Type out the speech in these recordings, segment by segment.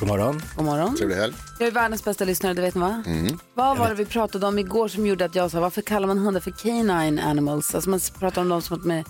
God morgon. God morgon. Trevlig helg. Jag är världens bästa lyssnare, det vet ni va? Vad var det vi pratade om igår som gjorde att jag sa, varför kallar man hundar för canine animals? Alltså man pratar om dem som att med,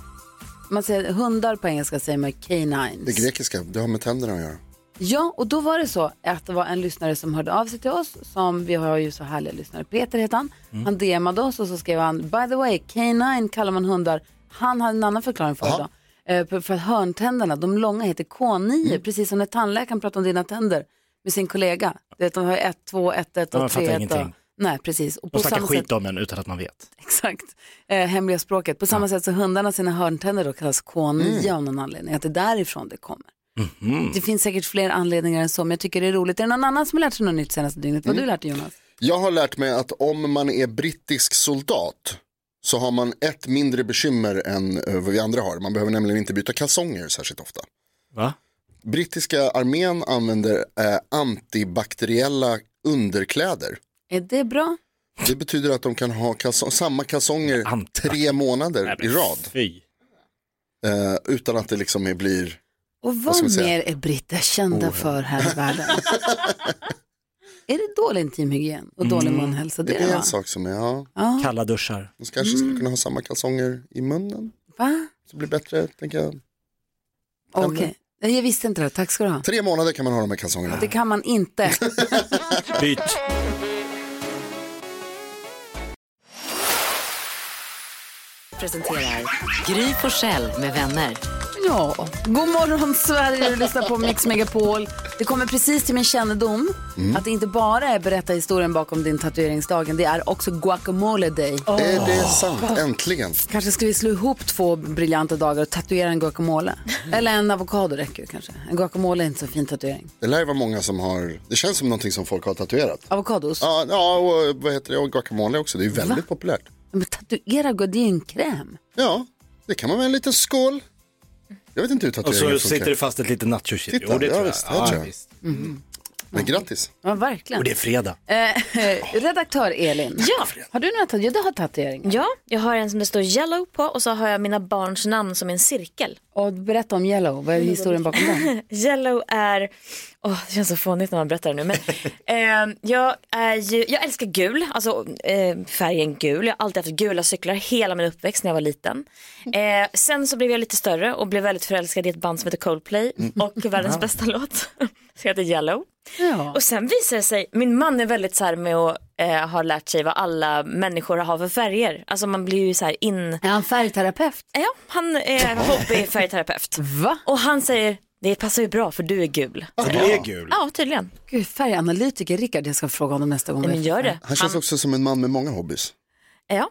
man säger hundar på engelska säger man canines. Det grekiska, det har med tänderna att göra. Ja, och då var det så att det var en lyssnare som hörde av sig till oss, som vi har ju så härliga lyssnare. Peter heter han. Han DMade oss och så skrev han, by the way, canine kallar man hundar. Han hade en annan förklaring för det för- För att hörntänderna, de långa heter K9, precis som när tandläkaren pratar om dina tänder med sin kollega. Du vet, de har ett, två, ett, ett Ja, och tre, ett. Och, nej, precis. Och De snackar samma skit sätt, om en utan att man vet. exakt, eh, hemliga språket. På samma sätt så hundarna sina hörntänder då kallas K9 av någon anledning, att det är därifrån det kommer. Det finns säkert fler anledningar än så, men jag tycker det är roligt. Är det någon annan som har lärt sig något nytt senaste dygnet? Vad har du lärt dig Jonas? Jag har lärt mig att om man är brittisk soldat så har man ett mindre bekymmer än eh, vad vi andra har. Man behöver nämligen inte byta kalsonger särskilt ofta. Va? Brittiska armén använder eh, antibakteriella underkläder. Är det bra? Det betyder att de kan ha kalsong, samma kalsonger tre månader i rad. Fy. Eh, utan att det liksom blir... Och vad säga? mer är britter kända för här i världen? är det dålig intimhygien och dålig munhälsa? Det Det är det va? en sak som är, ja, Kalla duschar. de kanske skulle kunna ha samma kalsonger i munnen. va? Så det blir bättre, tänker jag. Okej, jag visste inte det. Tack ska du ha. Tre månader kan man ha de här kalsongerna. Det kan man inte. Byt. presenterar Gry Forssell med vänner. Ja, god morgon Sverige, du lyssnar på Mix Megapol. Det kommer precis till min kännedom att det inte bara är berätta historien bakom din tatueringsdagen, det är också guacamole day. Är det sant? Äntligen. Kanske ska vi slå ihop två briljanta dagar och tatuera en guacamole. Eller en avokado räcker ju kanske. En guacamole är inte så fin tatuering. Det lär vara många som har, det känns som någonting som folk har tatuerat. Avokados? Ja, ja och vad heter det, och guacamole också, det är ju väldigt populärt. Men tatuera, det är ju en kräm. Ja, det kan man med en liten skål. Jag vet inte hur Och tatueringar så sitter det funkar. fast ett litet nacho shit. Titta, Jo, det ja, tror jag. visst, det tror jag. visst. Men grattis. Ja, verkligen. Och det är fredag. Eh, redaktör Elin, Ja. har du några tatueringar. Ja, jag har en som det står yellow på och så har jag mina barns namn som en cirkel. Och berätta om Yellow, vad är historien bakom den? Yellow är, åh det känns så fånigt när man berättar det nu, men eh, jag, är ju, jag älskar gul, alltså eh, färgen gul. Jag har alltid haft gula cyklar hela min uppväxt när jag var liten. Eh, sen så blev jag lite större och blev väldigt förälskad i ett band som heter Coldplay och världens bästa låt, som heter Yellow. Ja. Och sen visar det sig, min man är väldigt så här med att eh, ha lärt sig vad alla människor har för färger. Alltså man blir ju så här in, Är han färgterapeut? ja han är hobbyfärgterapeut. Va? Och han säger, det passar ju bra för du är gul. Och du är gul. Ja tydligen, Gud, färganalytiker Rickard, jag ska fråga honom nästa gång. ja, men gör det. Han känns också som en man med många hobbys. Ja,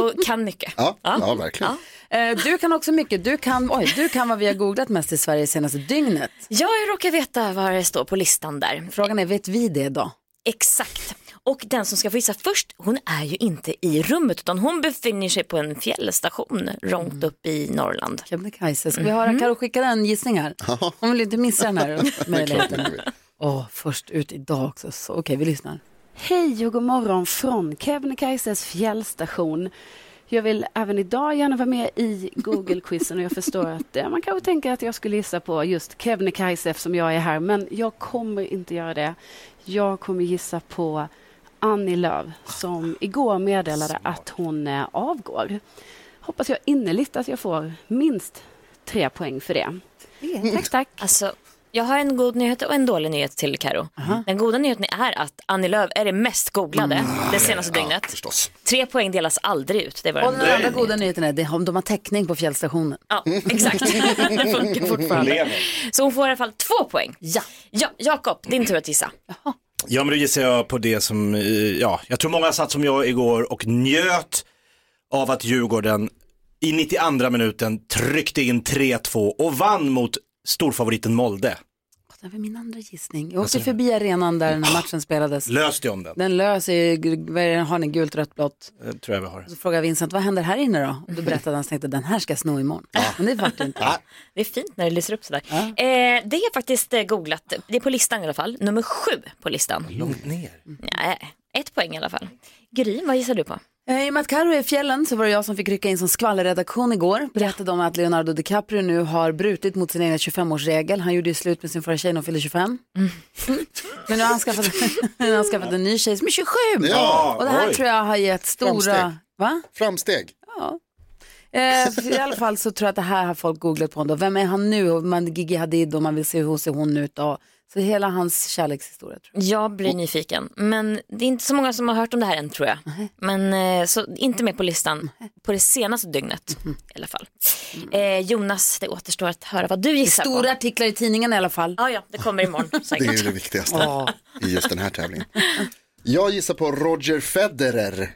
och kan mycket. Ja, ja, verkligen. Eh, Du kan också mycket. Du kan, oj, du kan vad vi har googlat mest i Sverige senaste dygnet. Ja, jag råkar veta vad det står på listan där. Frågan är, vet vi det då? Exakt. Och den som ska få gissa först, hon är ju inte i rummet utan hon befinner sig på en fjällstation långt upp i Norrland. Kebnekaise. Ska vi höra Karo skicka en gissning här? Hon vill inte missa den här möjligheten. Åh, först ut idag också. Så, Okej, vi lyssnar. Hej och god morgon från Kebnekaises fjällstation. Jag vill även idag gärna vara med i Google-quizen och jag förstår att eh, man kanske tänker att jag skulle gissa på just Kebnekaise eftersom jag är här, men jag kommer inte göra det. Jag kommer gissa på Annie Lööf som igår meddelade att hon eh, avgår. Hoppas jag innerligt att jag får minst tre poäng för det. Tack, tack. Alltså, jag har en god nyhet och en dålig nyhet till Karo. Den goda nyheten är att Annie Lööf är det mest googlade det senaste dygnet. Förstås. Tre poäng delas aldrig ut. Det var Och den andra goda nyheten är att de har täckning på fjällstationen. Ja, exakt. det funkar fortfarande. Så hon får i alla fall två poäng. Ja, ja Jakob, din tur att gissa. Ja men då gissar jag på det som, eh, ja, jag tror många satt som jag igår och njöt av att Djurgården i 92 minuten tryckte in 3-2 och vann mot storfavoriten Molde det var min andra gissning. Jag åkte förbi arenan där den här matchen spelades. Lös dig om den, Den löser ju, det, har ni gult, rött, blått? Eh, tror jag vi har. Så frågade Vincent, vad händer här inne då? Och då berättade han, så tänkte den här ska jag sno imorgon. Men det vart det inte. Det är fint när det lyser upp sådär. Eh, det är faktiskt eh, googlat, det är på listan i alla fall, nummer sju på listan. Långt ner. Nej, ett poäng i alla fall. Gry, vad gissar du på? Eh, I och med att Carro är i fjällen så var det jag som fick rycka in som skvallerredaktion igår. Berättade om att Leonardo DiCaprio nu har brutit mot sin egen 25-årsregel. Han gjorde ju slut med sin förra tjej när hon fyllde 25. Mm. Men nu har han skaffat, nu har han skaffat en ny tjej som är 27. Ja, Och det här oj. tror jag har gett stora... Framsteg. Va? Framsteg. Eh, för I alla fall så tror jag att det här har folk googlat på ändå. Vem är han nu? Och man, Gigi Hadid och man vill se hur ser hon ut. Och, så hela hans kärlekshistoria tror jag. Jag blir nyfiken, men det är inte så många som har hört om det här än tror jag. Men eh, så inte med på listan på det senaste dygnet i alla fall. Eh, Jonas, det återstår att höra vad du gissar Stora på. artiklar i tidningen i alla fall. Ja, ja, det kommer imorgon Det är ju det viktigaste i just den här tävlingen. Jag gissar på Roger Federer.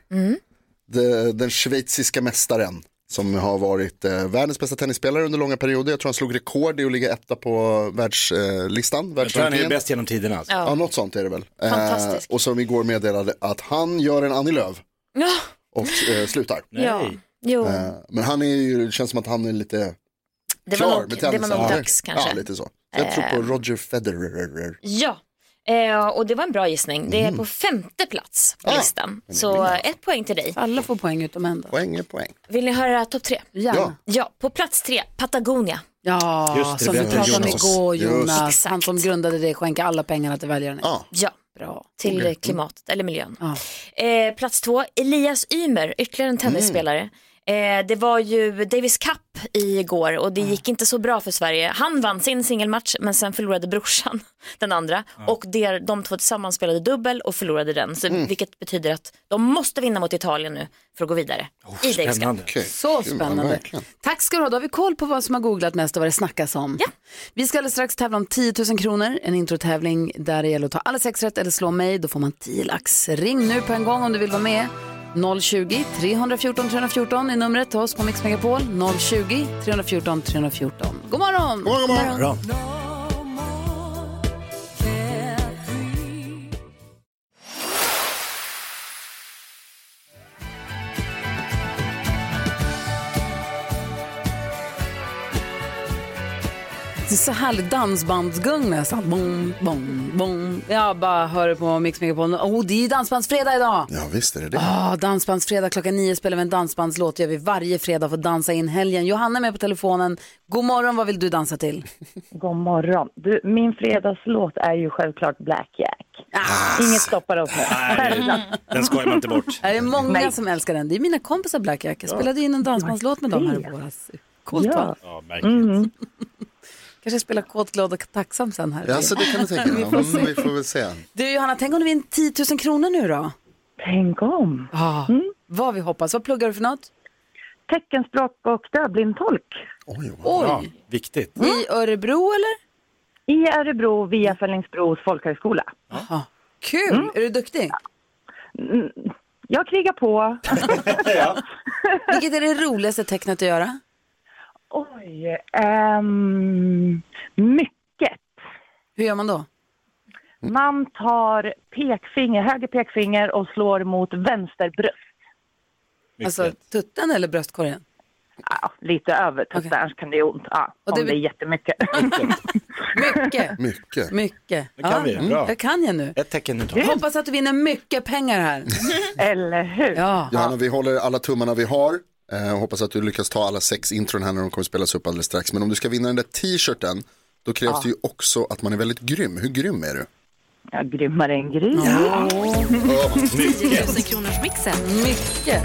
De, den schweiziska mästaren. Som har varit eh, världens bästa tennisspelare under långa perioder. Jag tror han slog rekord i att ligga etta på världslistan. Jag tror han är bäst genom tiderna. Alltså. Ja, något sånt är det väl. Fantastisk. Eh, och som igår meddelade att han gör en Annie Lööf Ja, och eh, slutar. ja. Jo, Eh, men han är ju, det känns som att han är lite det klar var, nog, med det var tennisen. nog Ja. dags kanske. Ja, lite. Så jag tror på Roger Federer. Ja, eh, och det var en bra gissning. Det är på femte plats på Ah, listan. Så ett poäng till dig. Alla får poäng utom en då. Poäng är poäng. Vill ni höra topp tre? Ja. Ja, på plats tre, Patagonia. Ja, Just det, som vi pratade om Jonas. igår Just. Jonas. Exakt. Han som grundade det, skänka alla pengarna till väljarna. Ja, Ja, Bra. till eh, klimatet eller miljön. Ja. Eh, plats två, Elias Ymer, ytterligare en tennisspelare. Eh, det var ju Davis Cup igår och det gick inte så bra för Sverige. Han vann sin singelmatch men sen förlorade brorsan den andra och det, de två tillsammans spelade dubbel och förlorade den. Så, Vilket betyder att de måste vinna mot Italien nu för att gå vidare i Davis Cup. Så spännande. Tack ska du ha. Då har vi koll på vad som har googlat mest och vad det snackas om. Ja. Vi ska alldeles strax tävla om 10 000 kronor. En introtävling där det gäller att ta alla sex rätt eller slå mig. Då får man 10 lax. Ring nu på en gång om du vill vara med. 020-314 314 är numret till oss på Mix Megapol. 020-314 314. God morgon! God morgon, god morgon. Bra. Det så härlig dansbandsgung nästan. Bom, bom, bom. Jag bara hör det på Mix Megapol. Oh, det är ju dansbandsfredag idag! Ja, visst är det det. Ah, dansbandsfredag klockan nio spelar vi en dansbandslåt. gör vi varje fredag för att dansa in helgen. Johanna är med på telefonen. God morgon, vad vill du dansa till? God morgon. Du, min fredagslåt är ju självklart Black Jack. Inget stoppar upp nu. Självklart. Den skojar man inte bort. Det är många Nej. som älskar den. Det är mina kompisar Black Jack. Jag spelade in en dansbandslåt med dem här i våras. Coolt va? Ja, verkligen. Kanske spela kåt, glad och tacksam sen här. Ja, så det kan du tänka dig. får Ja, se. men vi får väl se. Du Johanna, tänk om du vinner 10 000 kronor nu då? Tänk om. Ah, Vad vi hoppas. Vad pluggar du för något? Teckenspråk och dövblindtolk. Oj, Oj, Ja, viktigt. i Örebro eller? I Örebro via Fällingsbros folkhögskola. Aha. Kul, är du duktig? Jag krigar på. Vilket är det roligaste tecknet att göra? Oj. ehm, mycket. Hur gör man då? Man tar pekfinger, höger pekfinger och slår mot vänster bröst. Alltså tutten eller bröstkorgen? Ja, lite över tutten, Okej. annars kan det göra ont. Ja, Och om det- det är jättemycket. Mycket, Mycket. mycket. Det kan vi, bra. Det kan jag nu. Ett tecken nu. Hoppas att du vinner mycket pengar här. Eller hur? Ja. Johanna, vi håller alla tummarna vi har. Eh, hoppas att du lyckas ta alla sex intron här när de kommer spelas upp alldeles strax. Men om du ska vinna den där t-shirten, då krävs det ju också att man är väldigt grym. Hur grym är du? Ja, grymmare än grym. 10 000 kronors mixen. Mycket.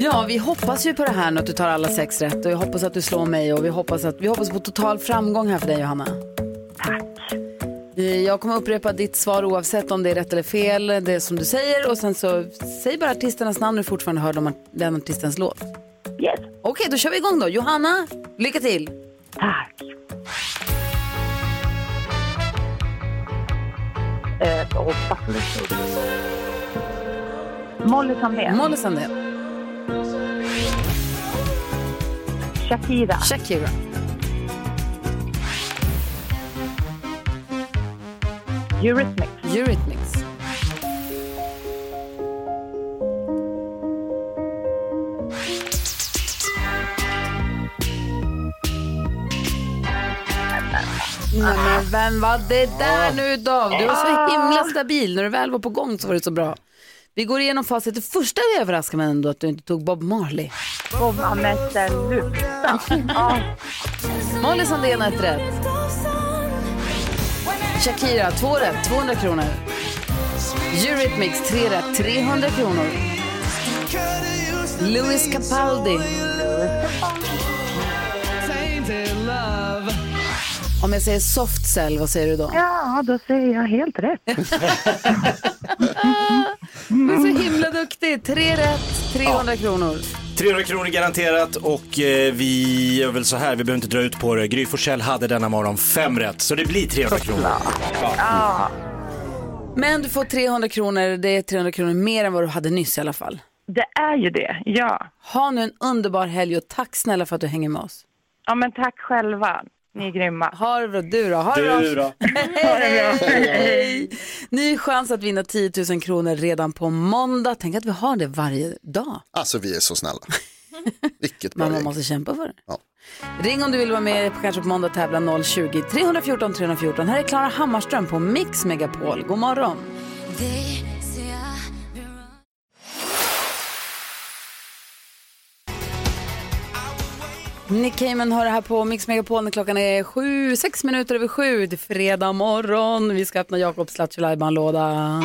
Ja, vi hoppas ju på det här nu att du tar alla sex rätt och jag hoppas att du slår mig och vi hoppas, att, vi hoppas på total framgång här för dig Johanna. Tack. Eh, Jag kommer upprepa ditt svar oavsett om det är rätt eller fel, det som du säger och sen så säg bara artisternas namn när du fortfarande hör de, den artistens låt. Yes. Okej, då kör vi igång då. Johanna, lycka till. Tack. Eh, Molly Sandén. Molly Sandén, Shakira. Shakira, Eurythmics. Eurythmics. Nej, men vem var det där nu då? Du var så himla stabil. När du väl var på gång så var det så bra. Vi går igenom facit. Det första vi överraskar mig ändå att du inte tog Bob Marley. Bob sluta. Ja. Molly Sandén har ett rätt. Shakira, två rätt, 200 kronor. Eurythmics, tre rätt, 300 kronor. Louis Capaldi. Om jag säger soft cell, vad säger du då? ja, då säger jag helt rätt. Du är så himla duktig. Tre rätt, 300 kronor. 300 kronor garanterat och eh, vi gör väl så här, vi behöver inte dra ut på det. Gry Forssell hade denna morgon fem rätt, så det blir 300 kronor. Ja, Men du får 300 kronor, det är 300 kronor mer än vad du hade nyss i alla fall. det är ju det. Ja. Ha nu en underbar helg och tack snälla för att du hänger med oss. ja, men tack själva. Ni är grymma. Ha det bra, du då? Ha det bra. Du då? Hej! Ny chans att vinna 10 000 kronor redan på måndag. Tänk att vi har det varje dag. Alltså vi är så snälla. Vilket bra Men man måste kämpa för det. Ja. Ring om du vill vara med på kanske på måndag tävla 020-314 314. Här är Klara Hammarström på Mix Megapol. God morgon. Nick Cayman hör det här på Mix Megapol när klockan är sju, sex minuter över sju. Det är fredag morgon. Vi ska öppna Jakobs Lattjo låda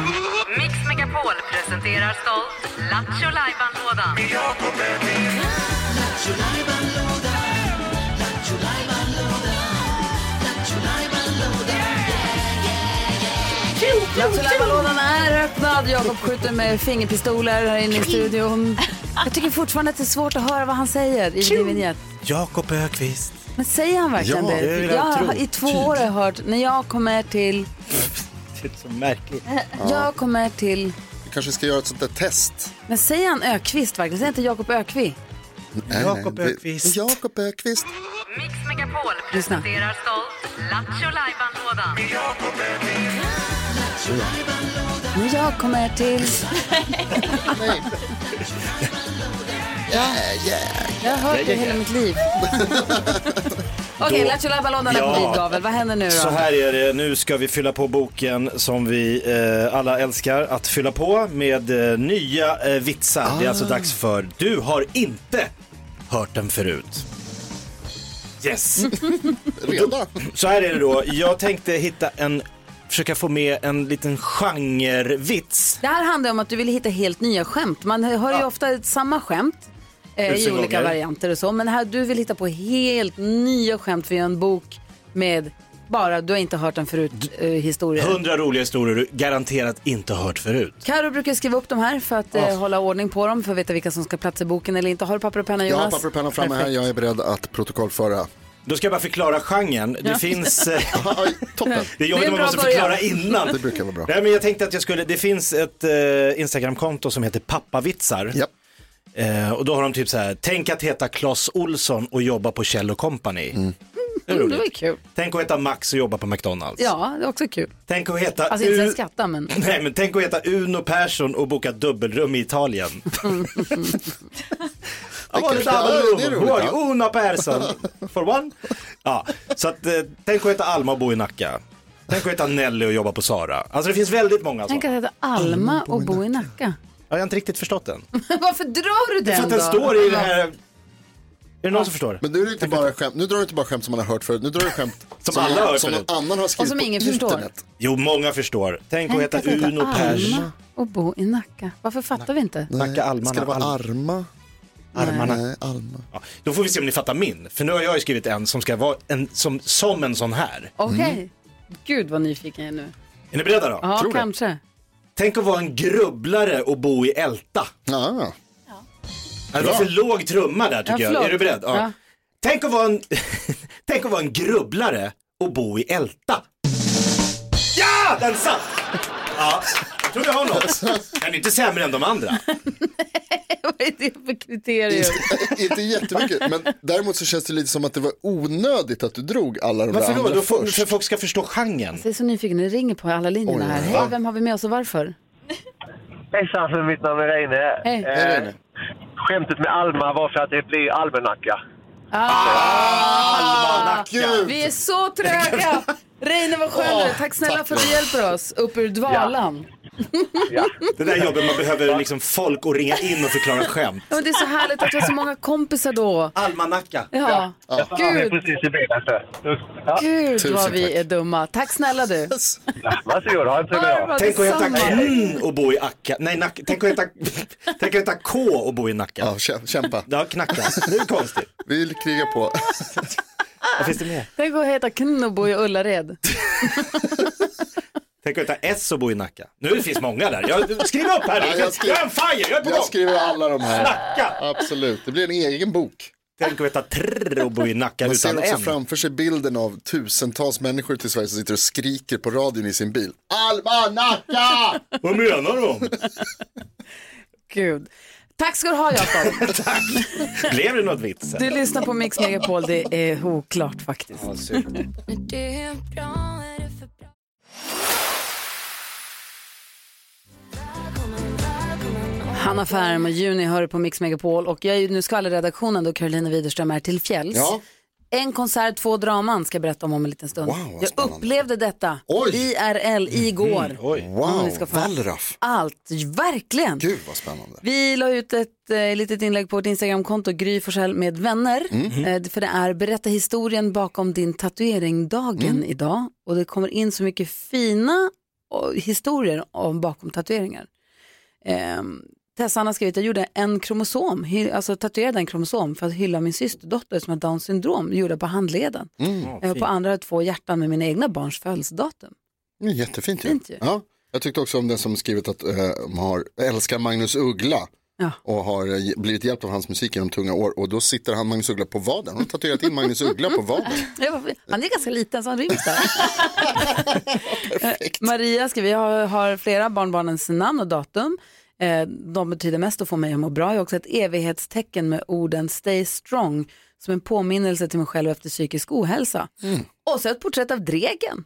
Mix Megapol presenterar stolt Lattjo Lajban-lådan. Lattjo lådan är öppnad. Jakob skjuter med fingerpistoler här inne i studion. Jag tycker fortfarande att det är svårt att höra vad han säger i din. Jakob Ökvist. Men säger han verkligen Ja, det? det jag jag har i två år har jag hört, när jag kommer till, Det är så märkligt. jag kommer till, Vi kanske ska göra ett sånt där test. men säger han Ökvist verkligen? Säger inte Jakob Ökvi? Nej, Jakob Öqvist. Jakob Ökvist. Mix Megapol presenterar stolt Lattjo Lajban-lådan. När jag kommer till. Yeah, yeah. jag har hört det hela mitt liv. Okej, Då- Lattjo Lajban-lådan är på Ja. vid gavel. Vad händer nu Så då? här är det, nu ska vi fylla på boken som vi eh, alla älskar att fylla på med eh, nya eh, vitsar. Det är alltså dags för Du har inte hört den förut. Yes. Redan? Så här är det då, jag tänkte hitta en, försöka få med en liten genrevits. Det här handlar om att du vill hitta helt nya skämt. Man hör ju ofta samma skämt eh, i olika gånger. varianter och så. Men här, du vill hitta på helt nya skämt för en bok med bara, du har inte hört den förut, eh, historier. Hundra roliga historier du garanterat inte har hört förut. Karo brukar skriva upp de här för att eh, hålla ordning på dem, för att veta vilka som ska platsa i boken eller inte. Har du papper och penna Jag Jonas? har papper och penna framme här. Perfekt. Jag är beredd att protokollföra. Då ska jag bara förklara genren. Det finns... Eh, Ja, Toppen. det är jobbigt en man måste början. förklara innan. Det brukar vara bra. Nej, men jag tänkte att jag skulle, det finns ett eh, Instagramkonto som heter Pappavitsar. Ja. Eh, och då har de typ så här, tänk att heta Clas Olsson och jobba på Kjell Company. Mm. Det är Mm, det var roligt. kul. Tänk att heta Max och jobba på McDonalds. Ja, det är också kul. Tänk att heta Alltså inte U- jag skrattar, men... Nej, men tänk att heta Uno Persson och boka dubbelrum i Italien. I want a kanske- ja, double det är room. roligt, Who are ja. you? Uno Persson. For one? Ja, så att, eh, tänk att heta Alma och bo i Nacka. Tänk att heta Nelly och jobba på Sara. Alltså det finns väldigt många Tänk sådana. att heta Alma och bo i Nacka. Jag har inte riktigt förstått den. Varför drar du den För att den då? står i det här... Är det någon som förstår? Men nu, är det inte bara skämt, nu drar du inte bara skämt som man har hört förut. Nu drar du skämt Som alla har hört som någon förut. annan har skrivit som på ingen förstår. internet. Jo, många förstår. Tänk att Tänk heta att heta Uno Persson. Alma och bo i Nacka. Varför fattar vi inte? Nacka, Almarna, Ska det vara Alm- arma? Armarna. Nej, alma. Ja, då får vi se om ni fattar min. För nu har jag ju skrivit en som ska vara en, som, som en sån här. Okej. Gud vad nyfiken jag är nu. Är ni beredda då? Ja, tror det. kanske. Tänk att vara en grubblare och bo i Älta. Ja, Det var för låg trumma där tycker Ja, jag. Är du beredd? Ja. Ja. Tänk, att vara en, tänk att vara en grubblare och bo i Älta. Ja, den satt! Ja. Tror vi har något. Den är inte sämre än de andra. Vad är det för kriterium? inte jättemycket, men däremot så känns det lite som att det var onödigt att du drog alla de Varför där då? andra då får, först. för folk ska förstå genren. Jag är så nyfiken, det ringer på alla linjerna Oj, här. va? Hej, vem har vi med oss och varför? Hejsan, mitt namn är Reine. Hej. Hej, Reine. Skämtet med Alma var för att det blir almanacka. Ah, Gud. vi är så tröga! Reine, vad skön du är. Tack snälla tack, för att du hjälper oss upp ur dvalan. Ja. Det där jobbet man behöver liksom folk att ringa in och förklara skämt. Ja, men det är så härligt att du har så många kompisar då. Almanacka. Ja, är gud, precis i bilen. Så. Ja. gud Tusen vad vi tack. är dumma. Tack snälla du. Varsågod, ha en trevlig Ja, dag. Tänk att heta detsamma. K och bo i Acka. Nej, Nacka. Tänk att heta, tänk att heta K och bo i Nacka. Ja, kä- kämpa. Ja, knacka. Det är konstigt. Vi vill kriga på. Vad finns det mer? Tänk att heta Knubbo i Ullared. Tänk att heta S och bo i Nacka. Nu finns många där. Jag, skriv upp här Ja, nu. jag skriver- Jag är en fire, jag är på Jag gång. skriver alla de här. Nacka. Absolut, det blir en egen bok. Tänk att heta Trrr och bo i Nacka Man ser utan också framför sig bilden av tusentals människor till Sverige som sitter och skriker på radion i sin bil. Almanacka! Vad menar de? Gud. Tack ska du ha Jakob. Blev det något vits? Du lyssnar på Mix Megapol, det är oklart faktiskt. Ja. Hanna Färm och Juni hör på Mix Megapol och jag är ju nu skvallerredaktionen då Carolina Widerström är till fjälls. Ja. En konsert, två draman ska jag berätta om om en liten stund. Wow, jag spännande. upplevde detta Oj. Mm. IRL igår. Oj. Ja, Wow. Wallraff. Allt, verkligen. Gud vad spännande. Vi la ut ett eh, litet inlägg på vårt Instagramkonto, Gry Forssell med vänner. Mm. Eh, för det är berätta historien bakom din tatueringdagen Mm. idag. Och det kommer in så mycket fina och, historier om bakom tatueringar. Eh, Tessan har skrivit, jag gjorde en kromosom, alltså tatuerade en kromosom för att hylla min systerdotter som har down syndrom, gjorde på handleden. Mm. Eh, på andra två hjärtan med mina egna barns födelsedatum. Jättefint. Fint ju. Ja. Jag tyckte också om den som skrivit att de har, älskar Magnus Uggla Ja. och har eh, blivit hjälpt av hans musik genom tunga år och då sitter han Magnus Uggla på vaden. Han har tatuerat in Magnus Uggla på vaden. Han är ganska liten så han ryms där. Maria skriver, jag har, har flera barnbarnens namn och datum. Eh, de betyder mest att få mig att må bra. Jag har också ett evighetstecken med orden stay strong som en påminnelse till mig själv efter psykisk ohälsa. Och så ett porträtt av Dregen.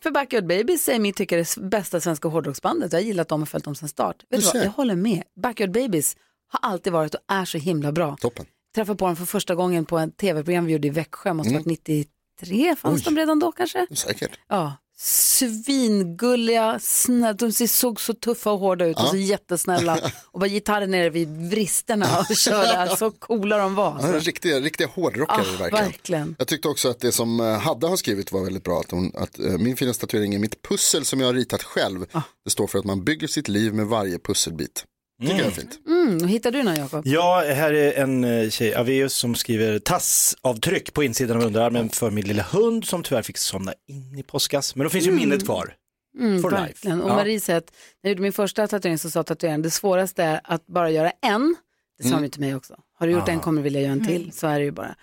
För Backyard Babies säger mitt tycker är det bästa svenska hårdrocksbandet. Jag har gillat dem och följt dem sedan start. Vet du vad, jag håller med. Backyard Babies har alltid varit och är så himla bra. Toppen. Träffade på dem för första gången på en tv-program vi gjorde i Växjö, måste ha varit 93, fanns de redan då kanske? Säkert. Ja, svingulliga, snä, de ser- såg så tuffa och hårda ut och så jättesnälla. Och bara gitarren nere vid vristerna och körde, så coola de var. Ja, riktiga, riktiga hårdrockare Ah, verkligen. verkligen. Jag tyckte också att det som eh, Hadda har skrivit var väldigt bra. Att, hon, att eh, min fina tatuering är mitt pussel som jag har ritat själv. Ah. Det står för att man bygger sitt liv med varje pusselbit. Tycker jag är fint. Mm, hittar du någon Jakob? Ja, här är en eh, tjej, Aveus, som skriver tassavtryck på insidan av underarmen för min lilla hund som tyvärr fick somna in i påskas. Men då finns ju minnet kvar. Mm, For life. Och Ja. Marie säger att när jag gjorde min första tatuering så sa tatueraren det svåraste är att bara göra en. Det sa Mm. hon ju till mig också. Har du gjort en kommer du vilja göra en till. Så är det ju bara.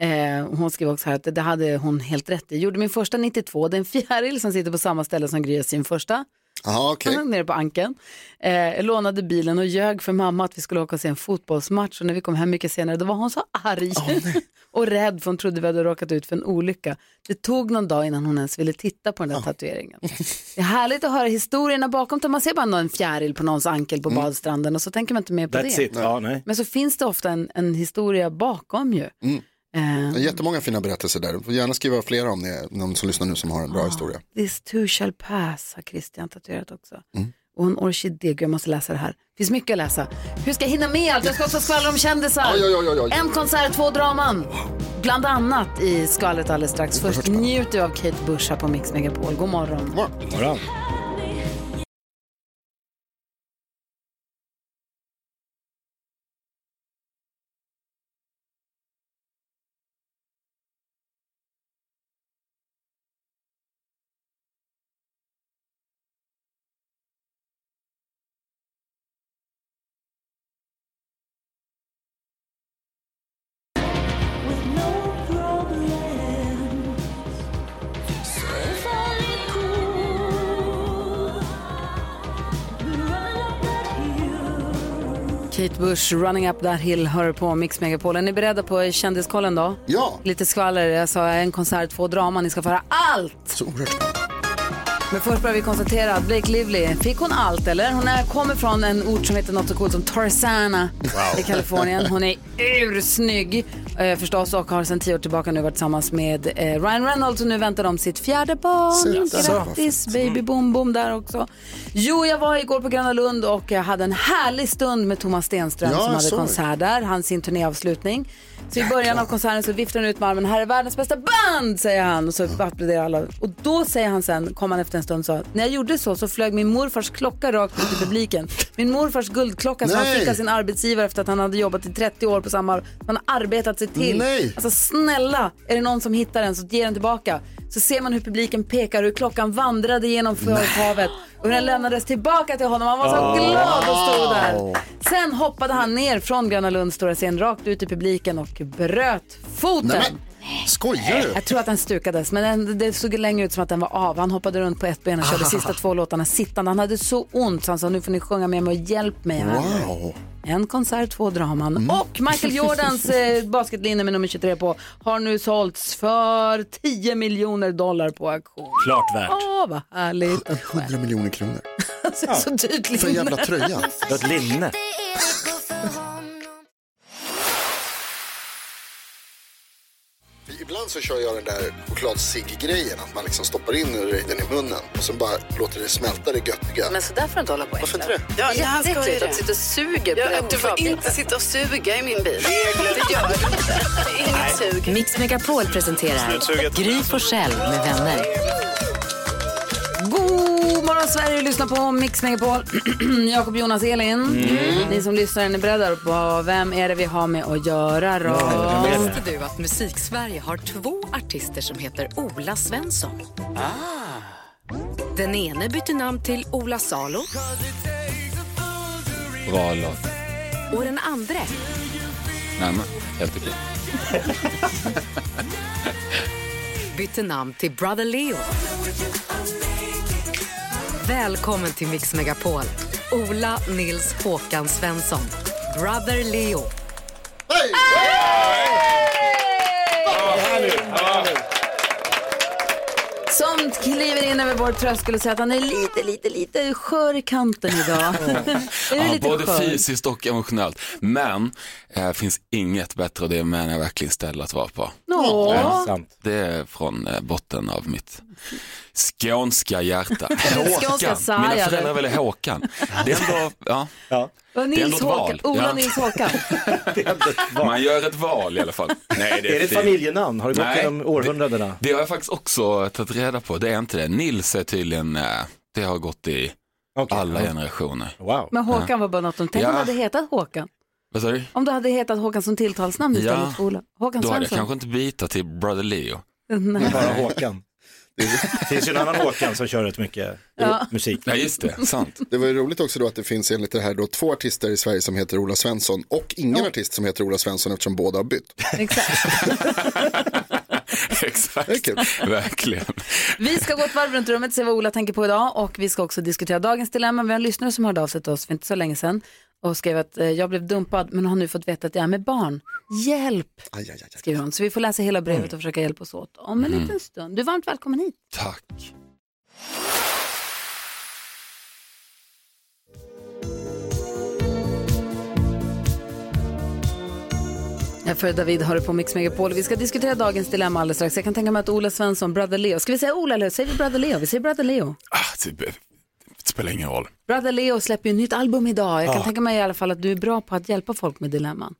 Eh, hon skrev också här att det hade hon helt rätt i. Jag gjorde min första 92, det är en fjäril som sitter på samma ställe som Gry sin första. Jaha, okej. Nere på ankeln. Eh, jag lånade bilen och ljög för mamma att vi skulle åka och se en fotbollsmatch och när vi kom hem mycket senare då var hon så arg och rädd för hon trodde vi hade råkat ut för en olycka. Det tog någon dag innan hon ens ville titta på den där tatueringen. Det är härligt att höra historierna bakom det. Man ser bara en fjäril på någons ankel på badstranden och så tänker man inte mer på That's det. it. Ja, nej. Men så finns det ofta en, en historia bakom ju. Eh, Det är jättemånga fina berättelser där. Du får gärna skriva flera om det. Någon som lyssnar nu som har en bra historia. This too shall pass har Christian tatuerat också. Mm. Och en orkidé, jag måste läsa det här. Det finns mycket att läsa. Hur ska jag hinna med allt? Jag ska också skvallra om kändisar. Oj, oj, oj. En konsert, två draman. Bland annat i skvallret alldeles strax. Först njuter vi av Kate Bush här på Mix Megapol. God morgon. Morgon. Kate Bush, Running Up That Hill, hör på Mix Megapol. Är ni beredda på kändiskollen då? Ja. Lite skvaller. Jag sa en konsert, två drama. Ni ska få höra allt! Så oerhört. Men först börjar vi konstatera att Blake Lively, fick hon allt eller? Hon är, kommer från en ort som heter något så coolt som Tarzana i Kalifornien. Hon är ursnygg eh, förstås och har sedan tio år tillbaka nu varit tillsammans med eh, Ryan Reynolds och nu väntar de sitt fjärde barn. Grattis baby boom boom där också. Jo, jag var igår på Gröna Lund och jag hade en härlig stund med Thomas Stenström Ja, som hade såg. konsert där, hans sin turnéavslutning. Så i början av konserten så viftar han ut med armen, här är världens bästa band, säger han. Och så applåderar alla. Och då säger han sen, kom han efter en stund, så när jag gjorde så så flög min morfars klocka rakt ut i publiken. Min morfars guldklocka som han fick av sin arbetsgivare efter att han hade jobbat i 30 år på samma, han har arbetat sig till. Nej. Alltså snälla, är det någon som hittar den så ge den tillbaka. Så ser man hur publiken pekar, hur klockan vandrade genom förhavet och hur den lämnades tillbaka till honom. Han var så glad och stod där. Sen hoppade han ner från Gröna Lunds stora scen rakt ut i publiken och bröt foten. Nej, skojar du? Jag tror att den stukades, men den, det såg längre ut som att den var av. Han hoppade runt på ett ben och körde sista två låtarna sittande. Han hade så ont så han sa nu får ni sjunga med mig och hjälp mig här. Wow. En konsert, två draman. Mm. Och Michael Jordans eh, basketlinje med nummer 23 på har nu sålts för 10 miljoner dollar på auktion. Klart värt. Åh, vad härligt. 100 miljoner kronor. Alltså, så dyrt För en jävla linne. tröja. Det var ett linne. Ibland så kör jag den där chokladcigg-grejen, att man liksom stoppar in den i munnen och sen bara låter det smälta det göttiga. Men så där får du inte hålla på. Varför inte det? Ja, Det ska ju det. att sitta och suger på Ja, du får inte sitta och suga i min bil. Det gör du inte. Inget sug. Mix Megapol presenterar. Gry Forssell med vänner. God morgon Sverige, lyssna på Mix Megapol. Jakob, Jonas, Elin. Ni som lyssnar, är ni beredda på vem är det vi har med att göra då? Visste du att Musik-Sverige har två artister som heter Ola Svensson? Den ene bytte namn till Ola Salo Bra låt. och den andra Nej, men, helt okej. bytte namn till Brother Leo. Välkommen till Mix Megapol. Ola Nils Håkan Svensson. Brother Leo. Som kliver in över vår tröskel och säger att han är lite, lite, lite skör i kanten idag. Ja, både skör? fysiskt och emotionellt. Men det finns inget bättre och det menar jag verkligen ställe att vara på. Nå. Sant. Det är från eh, botten av mitt skånska hjärta. Skånska Håkan. Mina föräldrar väljer Håkan. Det är ändå, ja, Ja. Och är Nils ändå ett Håkan. val. Ola Ja. Nils Håkan. man gör ett val i alla fall. Nej, Är det ett familjenamn? Har det gått Nej, genom århundradena? Det har jag faktiskt också tagit reda på. Det är inte det. Nils är tydligen, eh, det har gått i Okej, alla ja. generationer. Wow. Men Håkan var bara något de Tänk Ja. om du hade hetat Håkan. Om du hade hetat Håkan som tilltalsnamn istället Ja, för Ola. Håkan Då hade jag Svensson. kanske inte byta till Brother Leo. Nej. Bara Håkan. Det finns ju en annan Håkan som kör rätt mycket Ja. musik. Ja, just det. Sant. Det var ju roligt också då att det finns enligt det här då två artister i Sverige som heter Ola Svensson och ingen artist som heter Ola Svensson eftersom båda har bytt. Exakt. Exakt. Verkligen. Vi ska gå ett varv runt rummet och se vad Ola tänker på idag och vi ska också diskutera dagens dilemma. Vi har en lyssnare som hörde av sig till oss för inte så länge sedan och skrev att eh, jag blev dumpad men har nu fått veta att jag är med barn. Hjälp, Aj, aj, aj, skriver hon. Så vi får läsa hela brevet och försöka hjälpa oss åt om en liten stund. Du är varmt välkommen hit. Tack. Jag för David har det på Mix Megapol. Vi ska diskutera dagens dilemma alldeles strax. Jag kan tänka mig att Ola Svensson, Brother Leo. Ska vi säga Ola eller säger vi Brother Leo? Vi säger Brother Leo. Ah, spelar ingen roll. Brother Leo släpper ju ett nytt album idag. Jag kan Ja. tänka mig i alla fall att du är bra på att hjälpa folk med dilemman.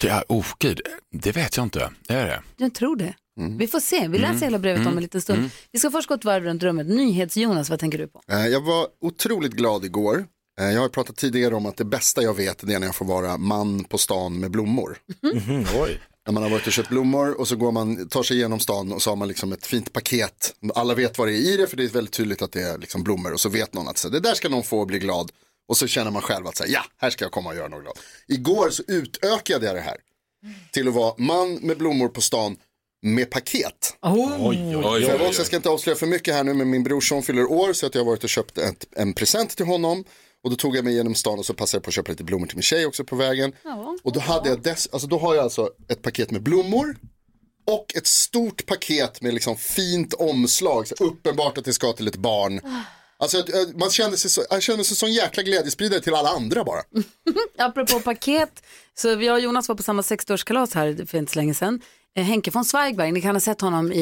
Det är, oh gud, det vet jag inte. Det är det. Jag tror det. Vi får se. Vi läser hela brevet om en liten stund. Vi ska först gå ett varv runt rummet. NyhetsJonas, vad tänker du på? Eh, Jag var otroligt glad igår. Eh, Jag har pratat tidigare om att det bästa jag vet är när jag får vara man på stan med blommor. Mhm, oj. När man har varit och köpt blommor och så går man, tar sig igenom stan och så har man liksom ett fint paket. Alla vet vad det är i det för det är väldigt tydligt att det är liksom blommor och så vet någon att så, det där ska någon få och bli glad. Och så känner man själv att så, ja, här ska jag komma och göra någon glad. Igår så utökade jag det här till att vara man med blommor på stan med paket. Oj, oj, Oj, jag, var också, jag ska inte avslöja för mycket här nu men min brorson fyller år så att jag har varit och köpt ett, en present till honom. Och då tog jag mig genom stan och så passade jag på att köpa lite blommor till min tjej också på vägen. Och då hade jag dess, alltså då har jag alltså ett paket med blommor och ett stort paket med liksom fint omslag, så uppenbart att det ska till ett barn. Alltså jag- man kände sig så, jag kände sig som en jäkla glädjespridare till alla andra bara. Apropå paket, så jag och Jonas var på samma 60-årskalas här för inte så länge sedan. Eh, Henke von Zweigbergk, ni kan ha sett honom i,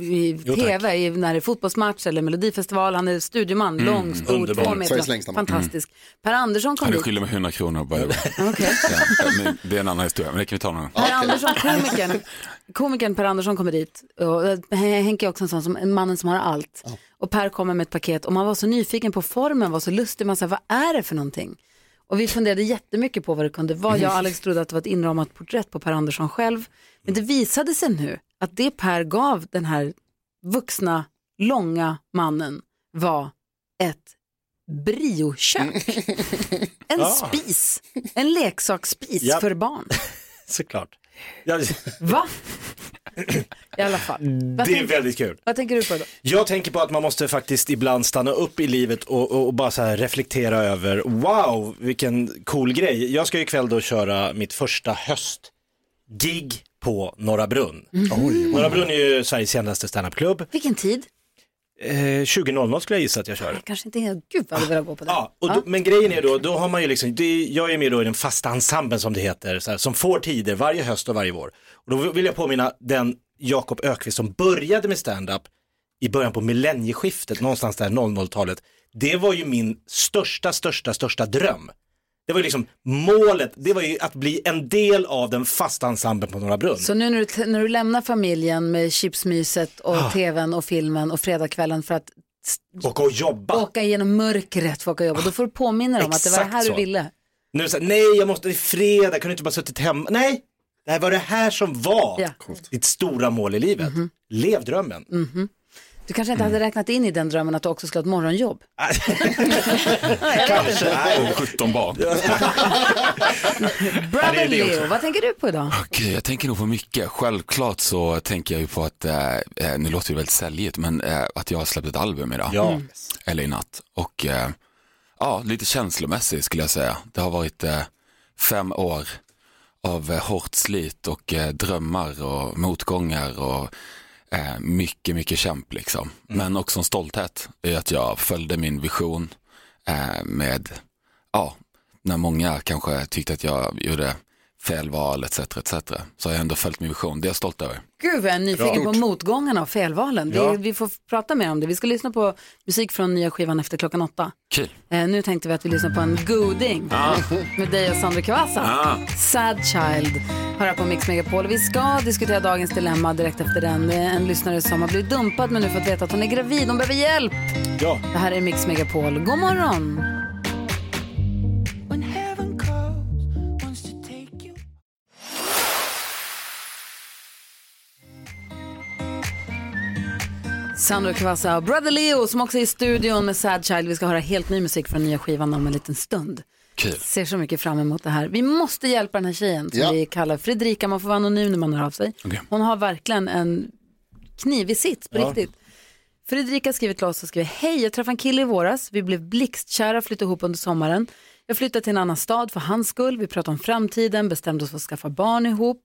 i Jo, tv i, när det är fotbollsmatch eller melodifestival. Han är studioman, Mm, lång, stor, underbar. två meter. Fantastisk. Per Andersson kom Han är dit. skyldig mig 100 kronor way. Okej. Ja, det är en annan historia, men det kan vi ta någon. Per Andersson, komikern, komikern Per Andersson kommer dit. Och eh, Henke är också en sån som en mannen som har allt. Och Per kommer med ett paket och man var så nyfiken på formen, var så lustig. Man sa, vad är det för någonting? Och vi funderade jättemycket på vad det kunde vara. Jag och Alex trodde att det var ett inramat porträtt på Per Andersson själv. Men det visade sig nu att det Per gav den här vuxna, långa mannen var ett briokök. En Ja. spis, en leksaksspis Ja. för barn. Såklart. Ja, Va? I alla fall. Vad, det är tänker, väldigt kul. vad tänker du på då? Jag tänker på att man måste faktiskt ibland stanna upp i livet och, och, och bara så här reflektera över, wow, vilken cool grej. Jag ska ju ikväll då köra mitt första höstgig på Norra Brunn. Mhm. Norra Brunn är ju Sveriges kändaste standupklubb. Vilken tid? Eh, 20.00 skulle jag gissa att jag kör. Kanske inte är, gud vad jag vill gå på det. Ja, och då, men grejen är då, då har man ju liksom, det, jag är med då i den fasta ensemblen som det heter, så här, som får tider varje höst och varje vår. Och då vill jag påminna den Jakob Ökvist som började med stand-up i början på millennieskiftet, någonstans där 00-talet. Det var ju min största, största, största dröm. Det var ju liksom målet, det var ju att bli en del av den fasta ensemblen på Norra Brunn. Så nu när du, när du lämnar familjen med chipsmyset och Ah. tvn och filmen och fredagskvällen för att Åka och jobba. åka igenom mörkret för att åka och jobba, då får du påminna dig om att det var det här Exakt du så. ville. Nu så här, nej jag måste, det är fredag, kunde inte bara suttit hemma. Nej, det här var det här som var Ja. ditt stora mål i livet. Lev drömmen. Mhm. Du kanske inte hade räknat in i den drömmen att du också skulle ha ett morgonjobb. Och 17 barn. Brother Leo, vad tänker du på idag? Okej, jag tänker nog på mycket. Självklart så tänker jag ju på att, eh, eh, nu låter det väldigt säljigt, men eh, att jag har släppt ett album idag. Ja. Mm. Eller i natt. Och eh, ja, lite känslomässigt skulle jag säga. Det har varit eh, fem år av eh, hårt slit och eh, drömmar och motgångar och eh, mycket, mycket kämp liksom. Men också en stolthet i att jag följde min vision eh, med, ja, när många kanske tyckte att jag gjorde fel val etc. etc. Så har jag ändå följt min vision, det är jag stolt över. Gud vad jag är nyfiken Bra. på motgångarna och felvalen. Ja. Vi, vi får prata mer om det. Vi ska lyssna på musik från nya skivan efter klockan åtta. Kul. Eh, nu tänkte vi att vi lyssnar på en goding Ja. med dig och Sandra Kvassa. Ja. Sad Child hör här på Mix Megapol. Vi ska diskutera dagens dilemma direkt efter den. Det är en lyssnare som har blivit dumpad men nu fått veta att hon är gravid. Hon behöver hjälp. Ja. Det här är Mix Megapol. God morgon! Sandro Cavazza och Brother Leo som också är i studion med Sad Child. Vi ska höra helt ny musik från nya skivan om en liten stund. Kul. Ser så mycket fram emot det här. Vi måste hjälpa den här tjejen som Ja. vi kallar Fredrika. Man får vara anonym när man hör av sig. Okej. Hon har verkligen en knivig sits på Ja. riktigt. Fredrika har skrivit till oss och skriver, hej jag träffade en kille i våras, vi blev blixtkära och flyttade ihop under sommaren. Jag flyttade till en annan stad för hans skull, vi pratade om framtiden, bestämde oss för att skaffa barn ihop.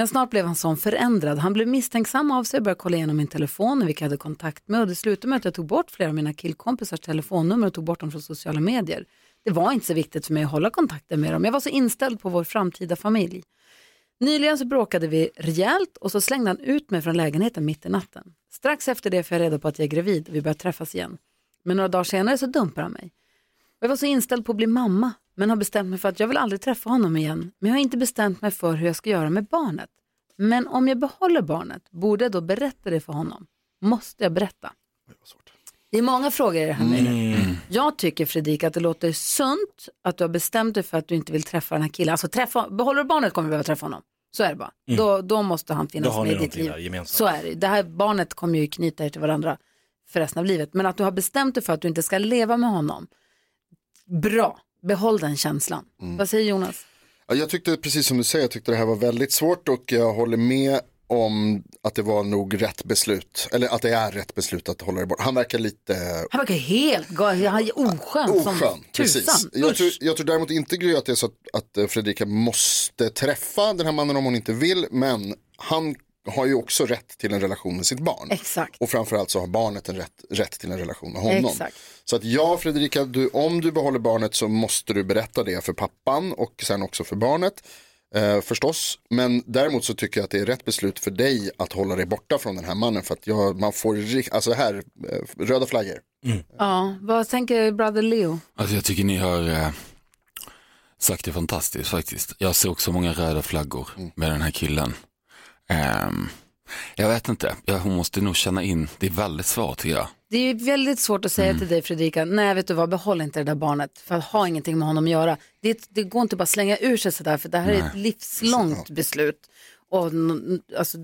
Men snart blev han sån förändrad. Han blev misstänksam av sig och började kolla igenom min telefon och vilka jag hade kontakt med. Och det slutade med att jag tog bort flera av mina killkompisars telefonnummer och tog bort dem från sociala medier. Det var inte så viktigt för mig att hålla kontakten med dem. Jag var så inställd på vår framtida familj. Nyligen så bråkade vi rejält och så slängde han ut mig från lägenheten mitt i natten. Strax efter det får jag reda på att jag är gravid och vi börjar träffas igen. Men några dagar senare så dumpar han mig. Jag var så inställd på att bli mamma men har bestämt mig för att jag vill aldrig träffa honom igen. Men jag har inte bestämt mig för hur jag ska göra med barnet. Men om jag behåller barnet, borde jag då berätta det för honom? Måste jag berätta? Det är många frågor i det här mejlet. Jag tycker Fredrik att det låter sunt att du har bestämt dig för att du inte vill träffa den här killen. Alltså träffa, behåller du barnet kommer du behöva träffa honom. Så är det bara. Mm. Då, då måste han finnas med i ditt liv. Så är det. Det här barnet kommer ju knyta er till varandra för resten av livet. Men att du har bestämt dig för att du inte ska leva med honom. Bra, behåll den känslan. Mm. Vad säger Jonas? Ja, jag tyckte precis som du säger, jag tyckte det här var väldigt svårt och jag håller med om att det var nog rätt beslut, eller att det är rätt beslut att hålla det bort. Han verkar lite Han verkar helt galen, han är oskön, som oskön. Precis. tusan. Jag tror, jag tror däremot inte Gry att det är så att, att Fredrika måste träffa den här mannen om hon inte vill, men han har ju också rätt till en relation med sitt barn. Exakt. Och framförallt så har barnet en rätt, rätt till en relation med honom. Exakt. Så att ja, Fredrika, du, om du behåller barnet så måste du berätta det för pappan och sen också för barnet. Eh, förstås, men däremot så tycker jag att det är rätt beslut för dig att hålla dig borta från den här mannen för att jag, man får, alltså här, eh, röda flaggor. Ja, vad tänker Brother Leo? Alltså jag tycker ni har eh, sagt det fantastiskt faktiskt. Jag ser också många röda flaggor med den här killen. Ehm, jag vet inte, jag, hon måste nog känna in, det är väldigt svårt tycker jag. Det är väldigt svårt att säga till dig Fredrika, nej vet du vad, behåll inte det där barnet för att ha ingenting med honom att göra. Det, det går inte bara att slänga ur sig sådär för det här är ett livslångt beslut. Och, alltså,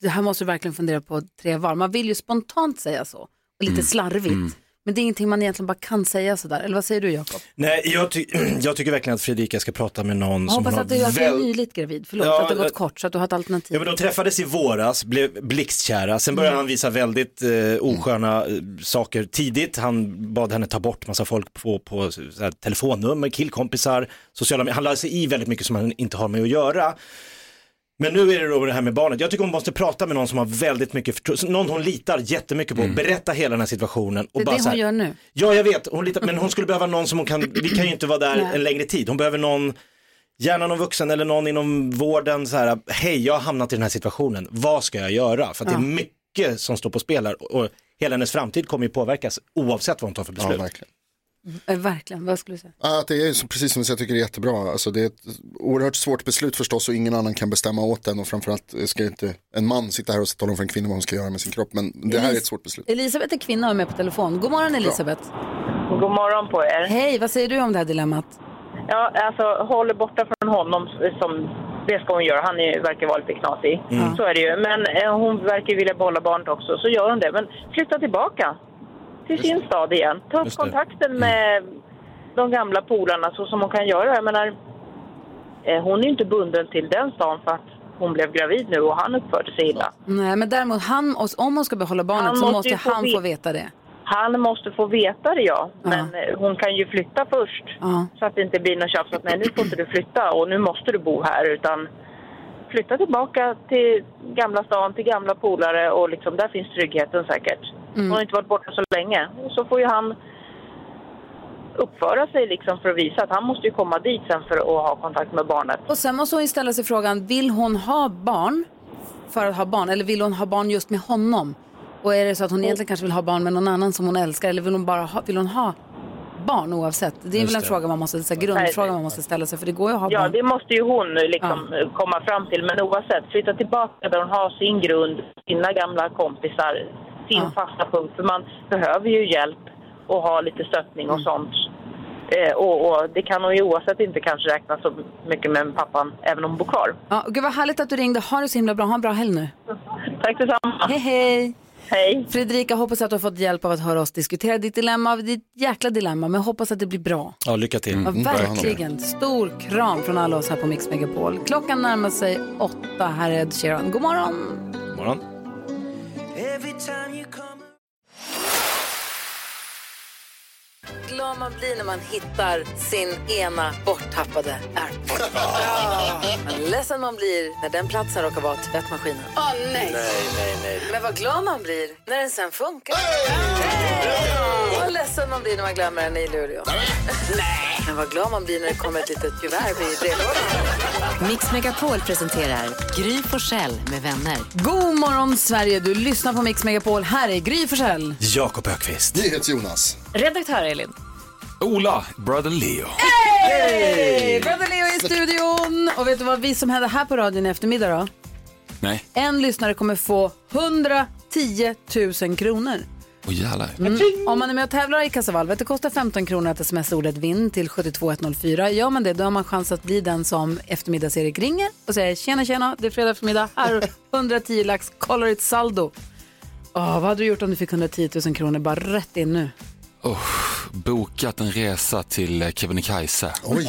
det här måste du verkligen fundera på tre varv. Man vill ju spontant säga så, och lite Mm. slarvigt. Mm. Men det är ingenting man egentligen bara kan säga sådär. Eller vad säger du Jakob? Nej, jag, ty jag tycker verkligen att Fredrika ska prata med någon Jag som hoppas hon att du, har att du är väl... nyligt gravid, förlåt Ja, att det har gått jag- kort så att du har ett alternativ. Ja, men de träffades i våras, blev blixtkära. Sen började Mm. han visa väldigt eh, osköna eh, saker tidigt. Han bad henne ta bort massa folk på, på här, telefonnummer, killkompisar, sociala medier. Han lade sig i väldigt mycket som han inte har med att göra. Men nu är det då det här med barnet. Jag tycker hon måste prata med någon som har väldigt mycket förtro- någon hon litar jättemycket på, berätta hela den här situationen. Och Det är bara det så hon här- gör nu. Ja, jag vet, hon litar, men hon skulle behöva någon som hon kan, vi kan ju inte vara där Nej. en längre tid. Hon behöver någon, gärna någon vuxen eller någon inom vården, så här, hej, jag har hamnat i den här situationen, vad ska jag göra? För att Ja. det är mycket som står på spel här och hela hennes framtid kommer ju påverkas oavsett vad hon tar för beslut. Ja, verkligen. Eh, Verkligen, vad skulle du säga? Ja, Att det är precis som du säger, jag tycker det är jättebra. Alltså, det är ett oerhört svårt beslut förstås och ingen annan kan bestämma åt en och framförallt ska inte en man sitta här och tala om för en kvinna vad hon ska göra med sin kropp. Men det här är ett svårt beslut. Elisabeth är kvinna och är med på telefon. God morgon Elisabeth. God morgon på er. Hej, vad säger du om det här dilemmat? Ja, alltså håller borta från honom som det ska hon göra. Han är, verkar vara lite knasig. Mm. Så är det ju. Men eh, hon verkar vilja behålla barnet också, så gör hon det. Men flytta tillbaka till sin stad igen. Ta upp Just det. kontakten med de gamla polarna så som hon kan göra. Jag menar, eh, hon är ju inte bunden till den stan för att hon blev gravid nu och han uppförde sig illa. Nej, men däremot han, om hon ska behålla barnet Han så måste måste ju få han ve- få veta det. Han måste få veta det, ja. Men eh, hon kan ju flytta först. Ja. Så att det inte blir något tjafs att nej, nu får inte du flytta och nu måste du bo här. Utan flytta tillbaka till gamla stan, till gamla polare och liksom, där finns tryggheten säkert. Mm. Hon har inte varit borta så länge. Så får ju han uppföra sig liksom för att visa att han måste ju komma dit sen för att ha kontakt med barnet. Och sen måste hon ju ställa sig frågan, vill hon ha barn för att ha barn eller vill hon ha barn just med honom? Och är det så att hon egentligen kanske vill ha barn med någon annan som hon älskar eller vill hon bara ha, vill hon ha barn oavsett? Det är Just väl en det. fråga man måste, så grundfråga man måste ställa sig för det går ju att ha Ja, barn. det måste ju hon liksom komma fram till. Men oavsett, flytta tillbaka där hon har sin grund, sina gamla kompisar, sin fasta punkt. För man behöver ju hjälp och ha lite stöttning och sånt. Eh, och, och det kan hon ju oavsett inte kanske räkna så mycket med pappan, även om hon bor kvar. Ja, gud vad härligt att du ringde. Ha det så himla bra. Ha en bra helg nu. Tack detsamma. Hej, hej. Hej. Fredrika, hoppas att du har fått hjälp av att höra oss diskutera ditt dilemma. Ditt jäkla dilemma, men hoppas att det blir bra. Ja, lycka till. Ja, verkligen. Stor kram från alla oss här på Mix Megapol. Klockan närmar sig åtta. Här är Ed Sheeran. God morgon! morgon. Glad man blir när man hittar sin ena borttappade airport. Men ledsen man blir när den platsen råkar vara tvättmaskinen. Åh nej. nej, nej. Men vad glad man blir när den sen funkar. Vad ledsen man blir när man glömmer den i Luleå. Men vad glad man blir när det kommer ett litet kuvert i brevlådan. Mix Megapol presenterar Gry Forssell med vänner. God morgon Sverige, du lyssnar på Mix Megapol. Här är Gry Forssell. Jakob Ökvist. Jonas. Redaktör Elin. Ola, brother Leo. Hej! Brother Leo är i studion. Och vet du vad vi som händer här på radion i eftermiddag då? Nej, En lyssnare kommer få 110 000 kronor. Åh jävlar. Mm. Om man är med och tävlar i Kassavalvet, det kostar 15 kronor att sms ordet vinn till 72104. Gör man det, då har man chans att bli den som eftermiddags-Erik ringer och säger tjena tjena, det är fredag eftermiddag, här har du 110 lax, kolla ditt saldo. Åh, vad hade du gjort om du fick 110 000 kronor bara rätt in nu? Oh, bokat en resa till eh, Kebnekaise. Oj.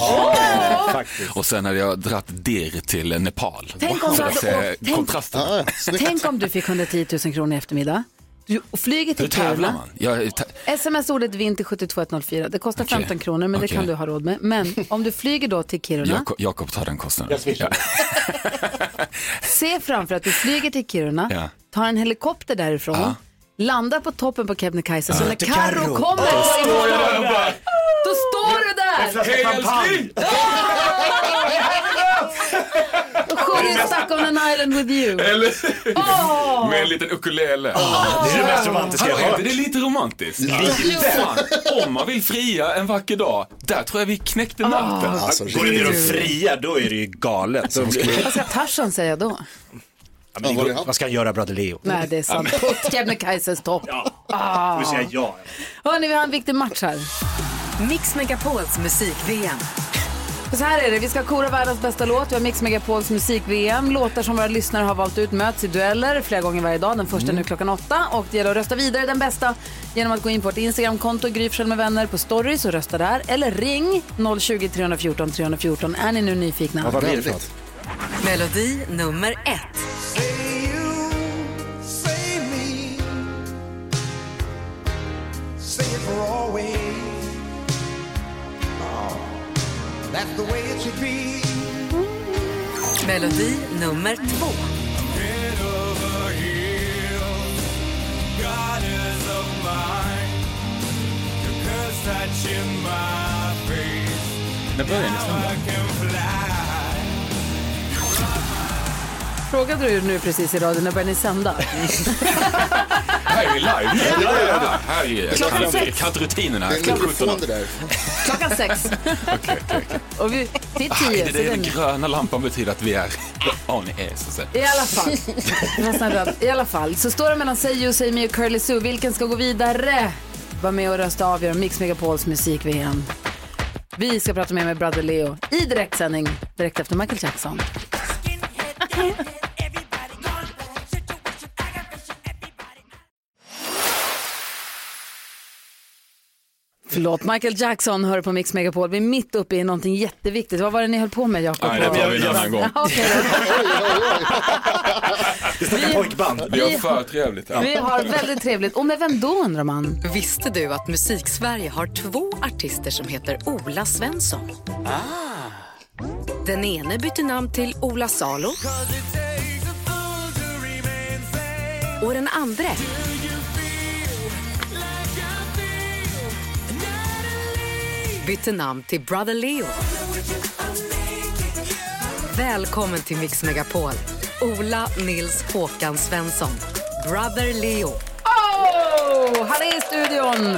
Och sen hade jag dratt dir till Nepal. Tänk om du För att hade åkt- tänk- kontrasten. Tänk om du fick 110 000 kronor i eftermiddag. Du flyger Hur till Kiruna. Sms-ordet vinn till 72104. Det kostar Okej. 15 kronor men det Okej. kan du ha råd med. Men om du flyger då till Kiruna, Jakob, Jakob tar den kostnaden. Ja. se framför att du flyger till Kiruna, Ja. tar en helikopter därifrån, Ja. landar på toppen på Kebnekaise. Så när Carro kommer, Då står jag där och bara- då står du där! Och sjunger Stuck on an island with you. Eller Åh! Med en liten ukulele. Det är det mest romantiska jag Hör hört. Det är lite romantiskt. Lite. Fan, om man vill fria en vacker dag, där tror jag vi knäckte nöten. Alltså, går det ner och fria, då är det ju galet. Vad ska Tarzan säga då? Ja, går- Vad ska han göra, bröder Leo? Nej, det är sant. På Kebnekaises topp. Ah. Du säger ja. Hörni, vi har en viktig match här. Mix Megapols musik-VM. För så här är det, vi ska kora världens bästa låt. Vi har Mix Megapols musik-VM. Låtar som våra lyssnare har valt ut möts i dueller flera gånger varje dag. Den första nu klockan åtta. Och det gäller att rösta vidare den bästa genom att gå in på vårt Instagramkonto, Gry med vänner på stories och rösta där. Eller ring 020 314 314. Är ni nu nyfikna? Ja, vad blir det? Melodi nummer ett. Say it for always. That's the way it should be. Melodi nummer två. När börjar sända? Frågade du nu precis i radion när börjar ni sända? Här är live. Ja, ja, ja. Här är Klockan kan, sex. kan inte rutinerna. Det är en Klockan mikrofon 17. det där. Klockan sex. Och vi, till Ah, tio. det så är den den- gröna lampan betyder att vi är on air så att säga. I alla fall. Jag var nästan rädd. I alla fall så står det mellan Say You, Say Me och Curly Sue. Vilken ska gå vidare? Var med och rösta avgör Mix Megapols musik-VM. Vi ska prata mer med Brother Leo i direktsändning direkt efter Michael Jackson. Förlåt, Michael Jackson hör på Mix Megapol. Vi är mitt uppe i någonting jätteviktigt. Vad var det ni höll på med, Jakob? Nej, det tar vi en annan gång. Ja. Vi snackar pojkband. Vi har för trevligt. Ja. Vi har väldigt trevligt. Och med vem då undrar man? Visste du att Musiksverige har två artister som heter Ola Svensson? Den ene bytte namn till Ola Salo. Och den andra bytte namn till Brother Leo. Välkommen till Mix Megapol. Ola Nils Håkan Svensson. Brother Leo. Oh, han är i studion.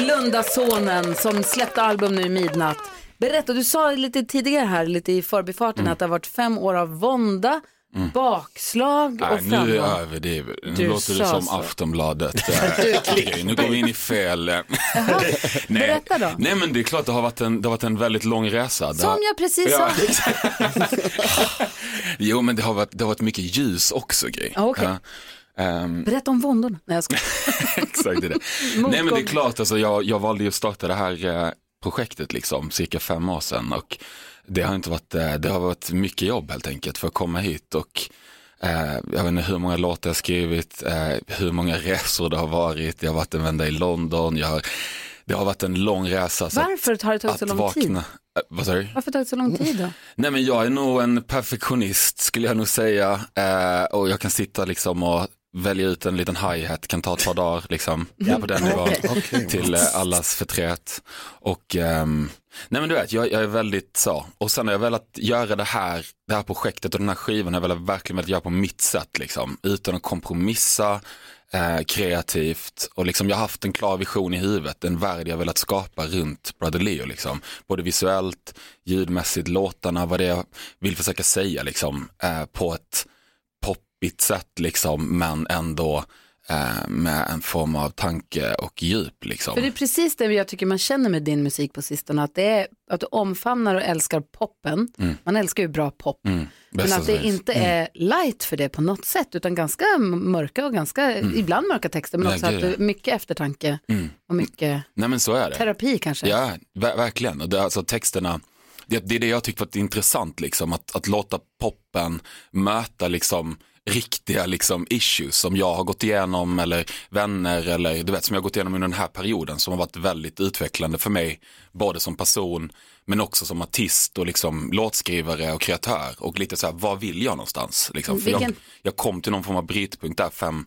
Lundasonen som släppte album nu i midnatt. Berätta, du sa lite tidigare här, lite i förbifarten, Mm. att det har varit fem år av vånda, bakslag Nej, och nu framgång. över. Det är, nu Du låter det som så. Aftonbladet. grej. nu går vi in i fel... Nej. Berätta då. Nej men det är klart det har varit en, det har varit en väldigt lång resa. Som har, jag precis sa. Jo men det har varit, det har varit mycket ljus också. Ja, okej. Ja. Ehm, Berätta om våndorna. Nej, jag ska. Exakt det. är det. Motgång. Nej men det är klart, alltså, jag, jag valde ju att starta det här eh, projektet liksom cirka fem år sedan och det har inte varit, eh, det har varit mycket jobb helt enkelt för att komma hit och eh, jag vet inte hur många låtar jag skrivit, eh, hur många resor det har varit, jag har varit en vända i London, jag har, det har varit en lång resa. så att- Varför har det tagit så lång tid? vakna- Eh, vad sa du? Varför tagit så lång tid då? Nej men jag är nog en perfektionist skulle jag nog säga eh, och jag kan sitta liksom och välja ut en liten hi-hat, kan ta ett par dagar liksom på den nivån till eh, allas förtret. Och ehm, nej men du vet, jag, jag är väldigt så, och sen har jag velat göra det här, det här projektet och den här skivan har jag velat, verkligen velat göra på mitt sätt liksom, utan att kompromissa, eh, kreativt. Och liksom jag har haft en klar vision i huvudet, en värld jag velat skapa runt Brother Leo liksom. Både visuellt, ljudmässigt, låtarna, vad det är jag vill försöka säga liksom eh, på ett poppigt sätt liksom men ändå eh, med en form av tanke och djup. Liksom. För det är precis det jag tycker man känner med din musik på sistone, att, det är, att du omfamnar och älskar poppen. Mm. Man älskar ju bra pop. Mm, Men att det finns. inte är light för det på något sätt, utan ganska mörka och ganska, ibland mörka texter, men Ja, också att är mycket eftertanke Mm. och mycket Nej men så är det. terapi kanske. Ja, ver- verkligen. Och det, är alltså texterna, det, det är det jag tycker varit intressant, liksom, att, att låta poppen möta liksom, riktiga liksom, issues som jag har gått igenom eller vänner eller du vet som jag har gått igenom under den här perioden som har varit väldigt utvecklande för mig, både som person men också som artist och liksom låtskrivare och kreatör och lite så här, vad vill jag någonstans? Liksom? För jag, jag kom till någon form av brytpunkt där fem,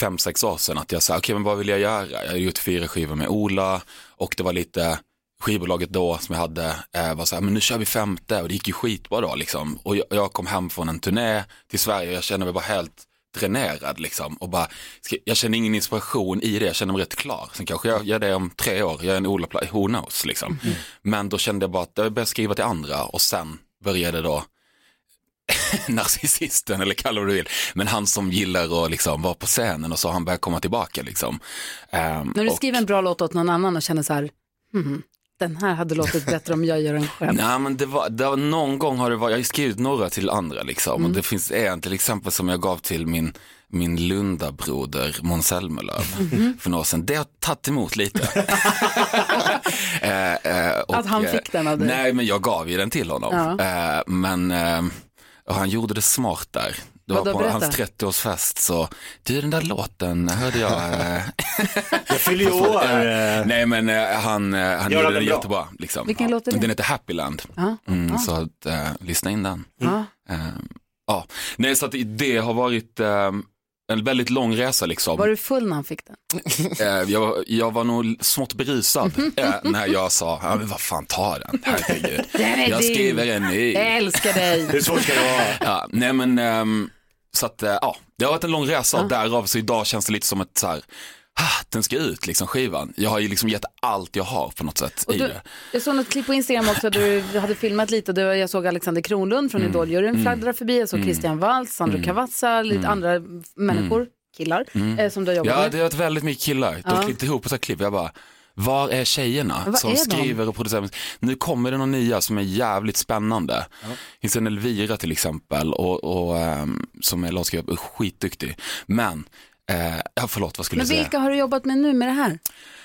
fem sex år sedan att jag sa, okej men vad vill jag göra? Jag har gjort fyra skivor med Ola och det var lite skivbolaget då som jag hade eh, var så här, men nu kör vi femte och det gick ju skitbra då liksom. Och jag, jag kom hem från en turné till Sverige och jag kände mig bara helt dränerad liksom och bara, jag känner ingen inspiration i det, jag känner mig rätt klar. Sen kanske jag gör det om tre år, jag är en Ola, who knows liksom. Men då kände jag bara att jag började skriva till andra och sen började då narcissisten eller kalla vad du vill, men han som gillar att liksom vara på scenen och så han börjar komma tillbaka liksom. Ehm, När du och- skriver en bra låt åt någon annan och känner så här, hmm, den här hade låtit bättre om jag gör den själv. Nej men det var, det var, någon gång har det varit, jag har skrivit några till andra liksom. Mm. Och det finns en till exempel som jag gav till min, min Lundabroder Måns Zelmerlöw Mhm. för några år sedan. Det har tagit emot lite. Eh, eh, och, Att han fick den av dig? Nej men jag gav ju den till honom. Ja. Eh, men eh, han gjorde det smart där. Det var Vadå, på berätta. hans 30-årsfest så, du den där låten hörde jag. eh, Jag fyller ju år. Eh, Nej men eh, han, eh, han gjorde den den bra. jättebra. Liksom. Vilken låt är det? Den heter Happyland. Ja. Mm. Så att, eh, lyssna in den. Ja. Eh, ja, nej så att det har varit eh, en väldigt lång resa liksom. Var du full när han fick den? Eh, jag, var- jag var nog smått berusad eh, när jag sa, ja men vad fan ta den, herregud. Den är jag din. skriver en ny. Jag älskar dig. Hur svårt ska det vara? Ja, nej men, ehm, så att, eh, ja, det har varit en lång resa och därav så idag känns det lite som ett så här, ah, den ska ut liksom skivan. Jag har ju liksom gett allt jag har på något sätt Och i du, det. jag såg något klipp på Instagram också där du hade filmat lite och jag såg Alexander Kronlund från Mm. Idoljuryn Mm. fladdra förbi, jag såg Mm. Christian Waltz, Sandro Mm. Cavazza, lite Mm. andra människor, killar, Mm. eh, som du har jobbat Ja, med. det har varit väldigt mycket killar. De Ja. har klippt ihop ett klipp. Jag bara, var är tjejerna Vad som är de? skriver och producerar? Nu kommer det några nya som är jävligt spännande. Det finns en Elvira till exempel och, och ehm, som är låtskrivare, och skitduktig. Men, eh, ja förlåt vad skulle Men jag säga? vilka har du jobbat med nu med det här?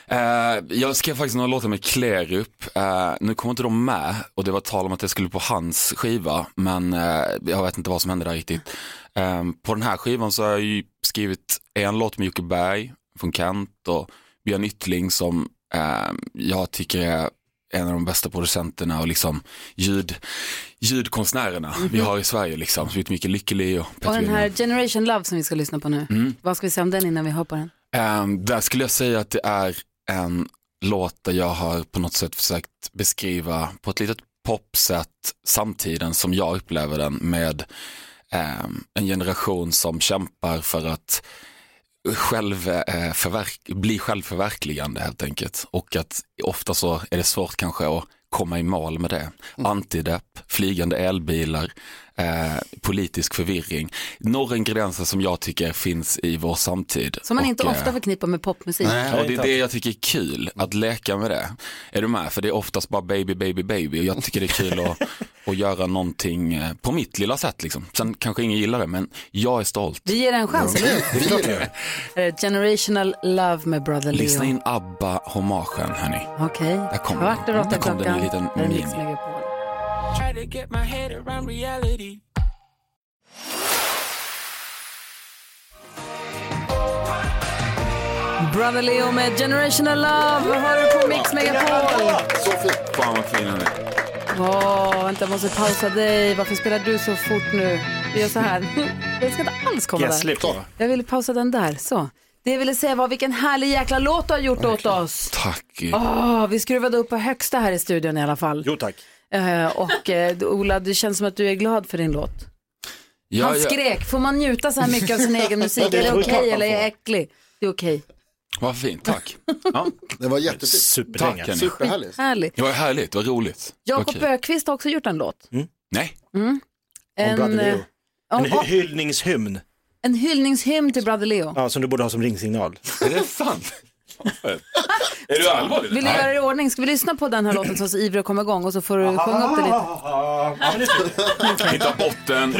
Eh, jag skrev faktiskt några låtar med Klerup. Eh, nu kommer inte de med och det var tal om att det skulle på hans skiva. Men eh, jag vet inte vad som hände där riktigt. Eh, på den här skivan så har jag ju skrivit en låt med Jocke Berg från Kent och Björn Yttling som jag tycker är en av de bästa producenterna och liksom ljud, ljudkonstnärerna vi har i Sverige. Liksom. Så vet mycket Lykkeli och Och Petter den William. här Generation Love som vi ska lyssna på nu, Mm. vad ska vi säga om den innan vi på den? Um, där skulle jag säga att det är en låt där jag har på något sätt försökt beskriva på ett litet popsätt samtiden som jag upplever den med ehm, en generation som kämpar för att själv, eh, bli självförverkligande helt enkelt. Och att ofta så är det svårt kanske att komma i mål med det. Antidepp, flygande elbilar, eh, politisk förvirring. Några ingredienser som jag tycker finns i vår samtid. Som man Och, inte eh, ofta förknippar med popmusik. Nej, och det är det jag tycker är kul, att leka med det. Är du med? För det är oftast bara baby, baby, baby. Och jag tycker det är kul att, att göra någonting eh, på mitt lilla sätt. Liksom. Sen kanske ingen gillar det, men jag är stolt. Vi ger det en chans, eller hur? Vi gör det. Här är Generational Love med Brother Leo. Lyssna in ABBA-hommagen, hörni. Okej, Där kommer kvart över den. åtta Där kom den en liten mini. Try to get my head around reality. Brother Leo med Generational Love har du på Mix Megapol. Så fint. Fan vad fin den är. Åh, vänta, jag måste pausa dig. Varför spelar du så fort nu? Vi gör så här. Jag ska inte alls komma där. Då. Jag ville pausa den där. Så. Det jag ville säga var vilken härlig jäkla låt du har gjort åt oss. Tack. Åh, vi skruvade upp på högsta här i studion i alla fall. Jo tack. Eh, och eh, Ola, det känns som att du är glad för din låt. Ja, Han ja. skrek, får man njuta så här mycket av sin egen musik? Det Är det okej man eller är jag äcklig? Det är okej. Vad fint, tack. Ja. Det var jättefint. Tack. Superhärligt. Härligt. Det var härligt, det var roligt. Jakob kul. Ökvist har också gjort en låt. Nej, Mm. Om Brother Leo. eh, om- En hy- hyllningshymn. En hyllningshymn till Brother Leo. Ja, som du borde ha som ringsignal. Är det sant? Är du allvarlig? Vill du göra det i ordning? Ska vi lyssna på den här låten så att ivrig komma igång och så får du sjunga upp det lite. Hitta botten.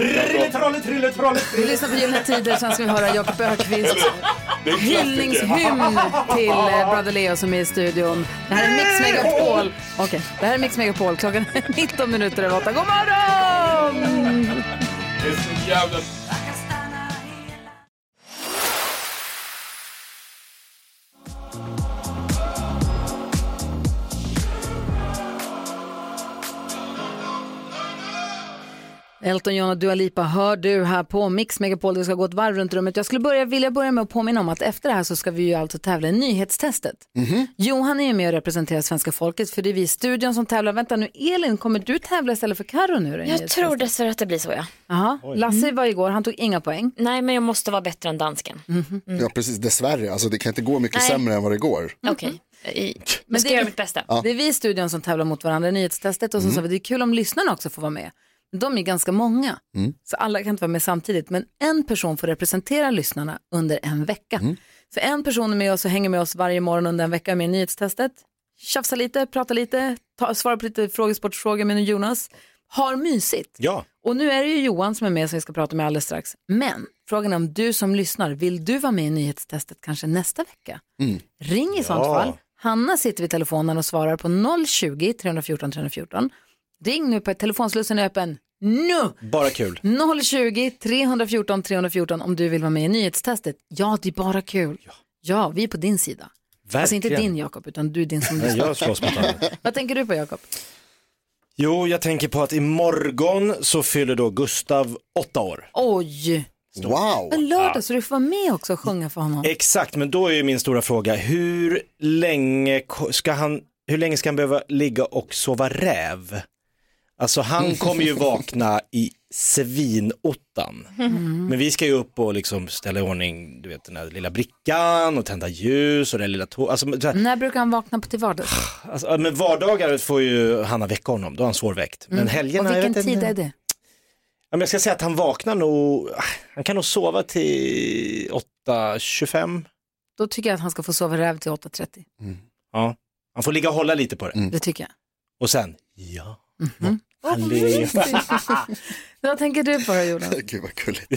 Vi lyssnar på Gyllene Tider, sen ska vi höra Jakob klassiker. hyllningshymn till eh, Brother Leo som är i studion. Det här är Mix Megapol. Okej, det här är Mix Megapol. Klockan är 19 minuter över 8. God morgon! Det är så jävla... Elton John och Dua Lipa hör du här på Mix Megapol. Vi ska gå ett varv runt rummet. Jag skulle börja, vilja börja med att påminna om att efter det här så ska vi ju alltså tävla i nyhetstestet. Johan är ju med och representerar svenska folket för det är vi i studion som tävlar. Vänta nu, Elin, kommer du tävla istället för Karo nu? Jag tror dessvärre att det blir så ja. Jaha, Lasse var igår, han tog inga poäng. Nej men jag måste vara bättre än dansken. Ja, precis, dessvärre. Alltså, det kan inte gå mycket Nej. sämre än vad det går. Okej, I- Men ska det- göra mitt bästa. Ja. Det är vi i studion som tävlar mot varandra i nyhetstestet och så sa vi det är kul om lyssnarna också får vara med. De är ganska många, så alla kan inte vara med samtidigt. Men en person får representera lyssnarna under en vecka. Så en person är med oss och hänger med oss varje morgon under en vecka med nyhetstestet. Tjafsar lite, pratar lite, ta, svarar på lite frågesportfrågor med Jonas. Har mysigt. Ja. Och nu är det ju Johan som är med som vi ska prata med alldeles strax. Men frågan är om du som lyssnar, vill du vara med i nyhetstestet kanske nästa vecka? Ring i sånt Ja. fall. Hanna sitter vid telefonen och svarar på 020-314 314. Ring nu på telefonslussen är öppen nu. Bara kul. 020 314 314 om du vill vara med i nyhetstestet. Ja, det är bara kul. Ja, vi är på din sida. Alltså inte Verkligen. din Jakob, utan du är din som Nej, lyssnar. jag slåss mot. Vad tänker du på Jakob? Jo, jag tänker på att imorgon så fyller då Gustav åtta år. Oj, Wow! en lördag så du får vara med också och sjunga för honom. Exakt, men då är ju min stora fråga, hur länge ska han, hur länge ska han behöva ligga och sova räv? Alltså han kommer ju vakna i svinottan. Men vi ska ju upp och liksom ställa i ordning, du vet den här lilla brickan och tända ljus och det lilla tå- alltså, När brukar han vakna på till vardags? alltså, men vardagar får ju Hanna väcka honom, då är han svårväckt. Men helgerna, Och jag vilken vet tid inte. är det? Ja, men jag ska säga att han vaknar nog, han kan nog sova till 8.25. Då tycker jag att han ska få sova räv till 8.30. Ja, han får ligga och hålla lite på det. Det tycker jag. Och sen, ja, Mhm. Han. Vad tänker du på då Jonas? Gud vad gulligt.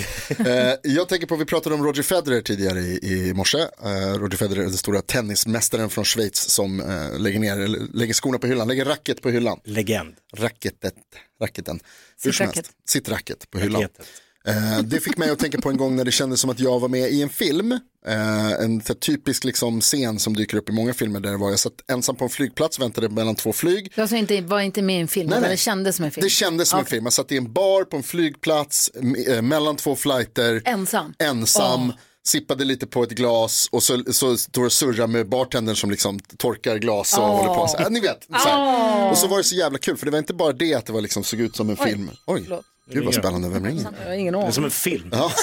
eh, jag tänker på, vi pratade om Roger Federer tidigare i, i morse. Eh, Roger Federer är den stora tennismästaren från Schweiz som eh, lägger, ner, lägger skorna på hyllan, lägger racket på hyllan. Legend. Racketet, racketen. Sitt racket. Sitt racket på hyllan. Raketet. Eh, det fick mig att tänka på en gång när det kändes som att jag var med i en film. Eh, en typisk liksom, scen som dyker upp i många filmer där det var jag satt ensam på en flygplats, väntade mellan två flyg. Du alltså inte, var inte med i en film, Nej, nej. det kändes som en film? Det kändes som en Okej. film. Jag satt i en bar på en flygplats eh, mellan två flighter. Ensam? Ensam. Sippade lite på ett glas och så, så står och surrar med bartendern som liksom torkar glas och Åh. håller på. Så, här, ni vet. Så. Åh. Och så var det så jävla kul för det var inte bara det att det var liksom, såg ut som en film. Oj, förlåt. Gud vad spännande, vem ringer? Jag har ingen Det är som en film. Ja.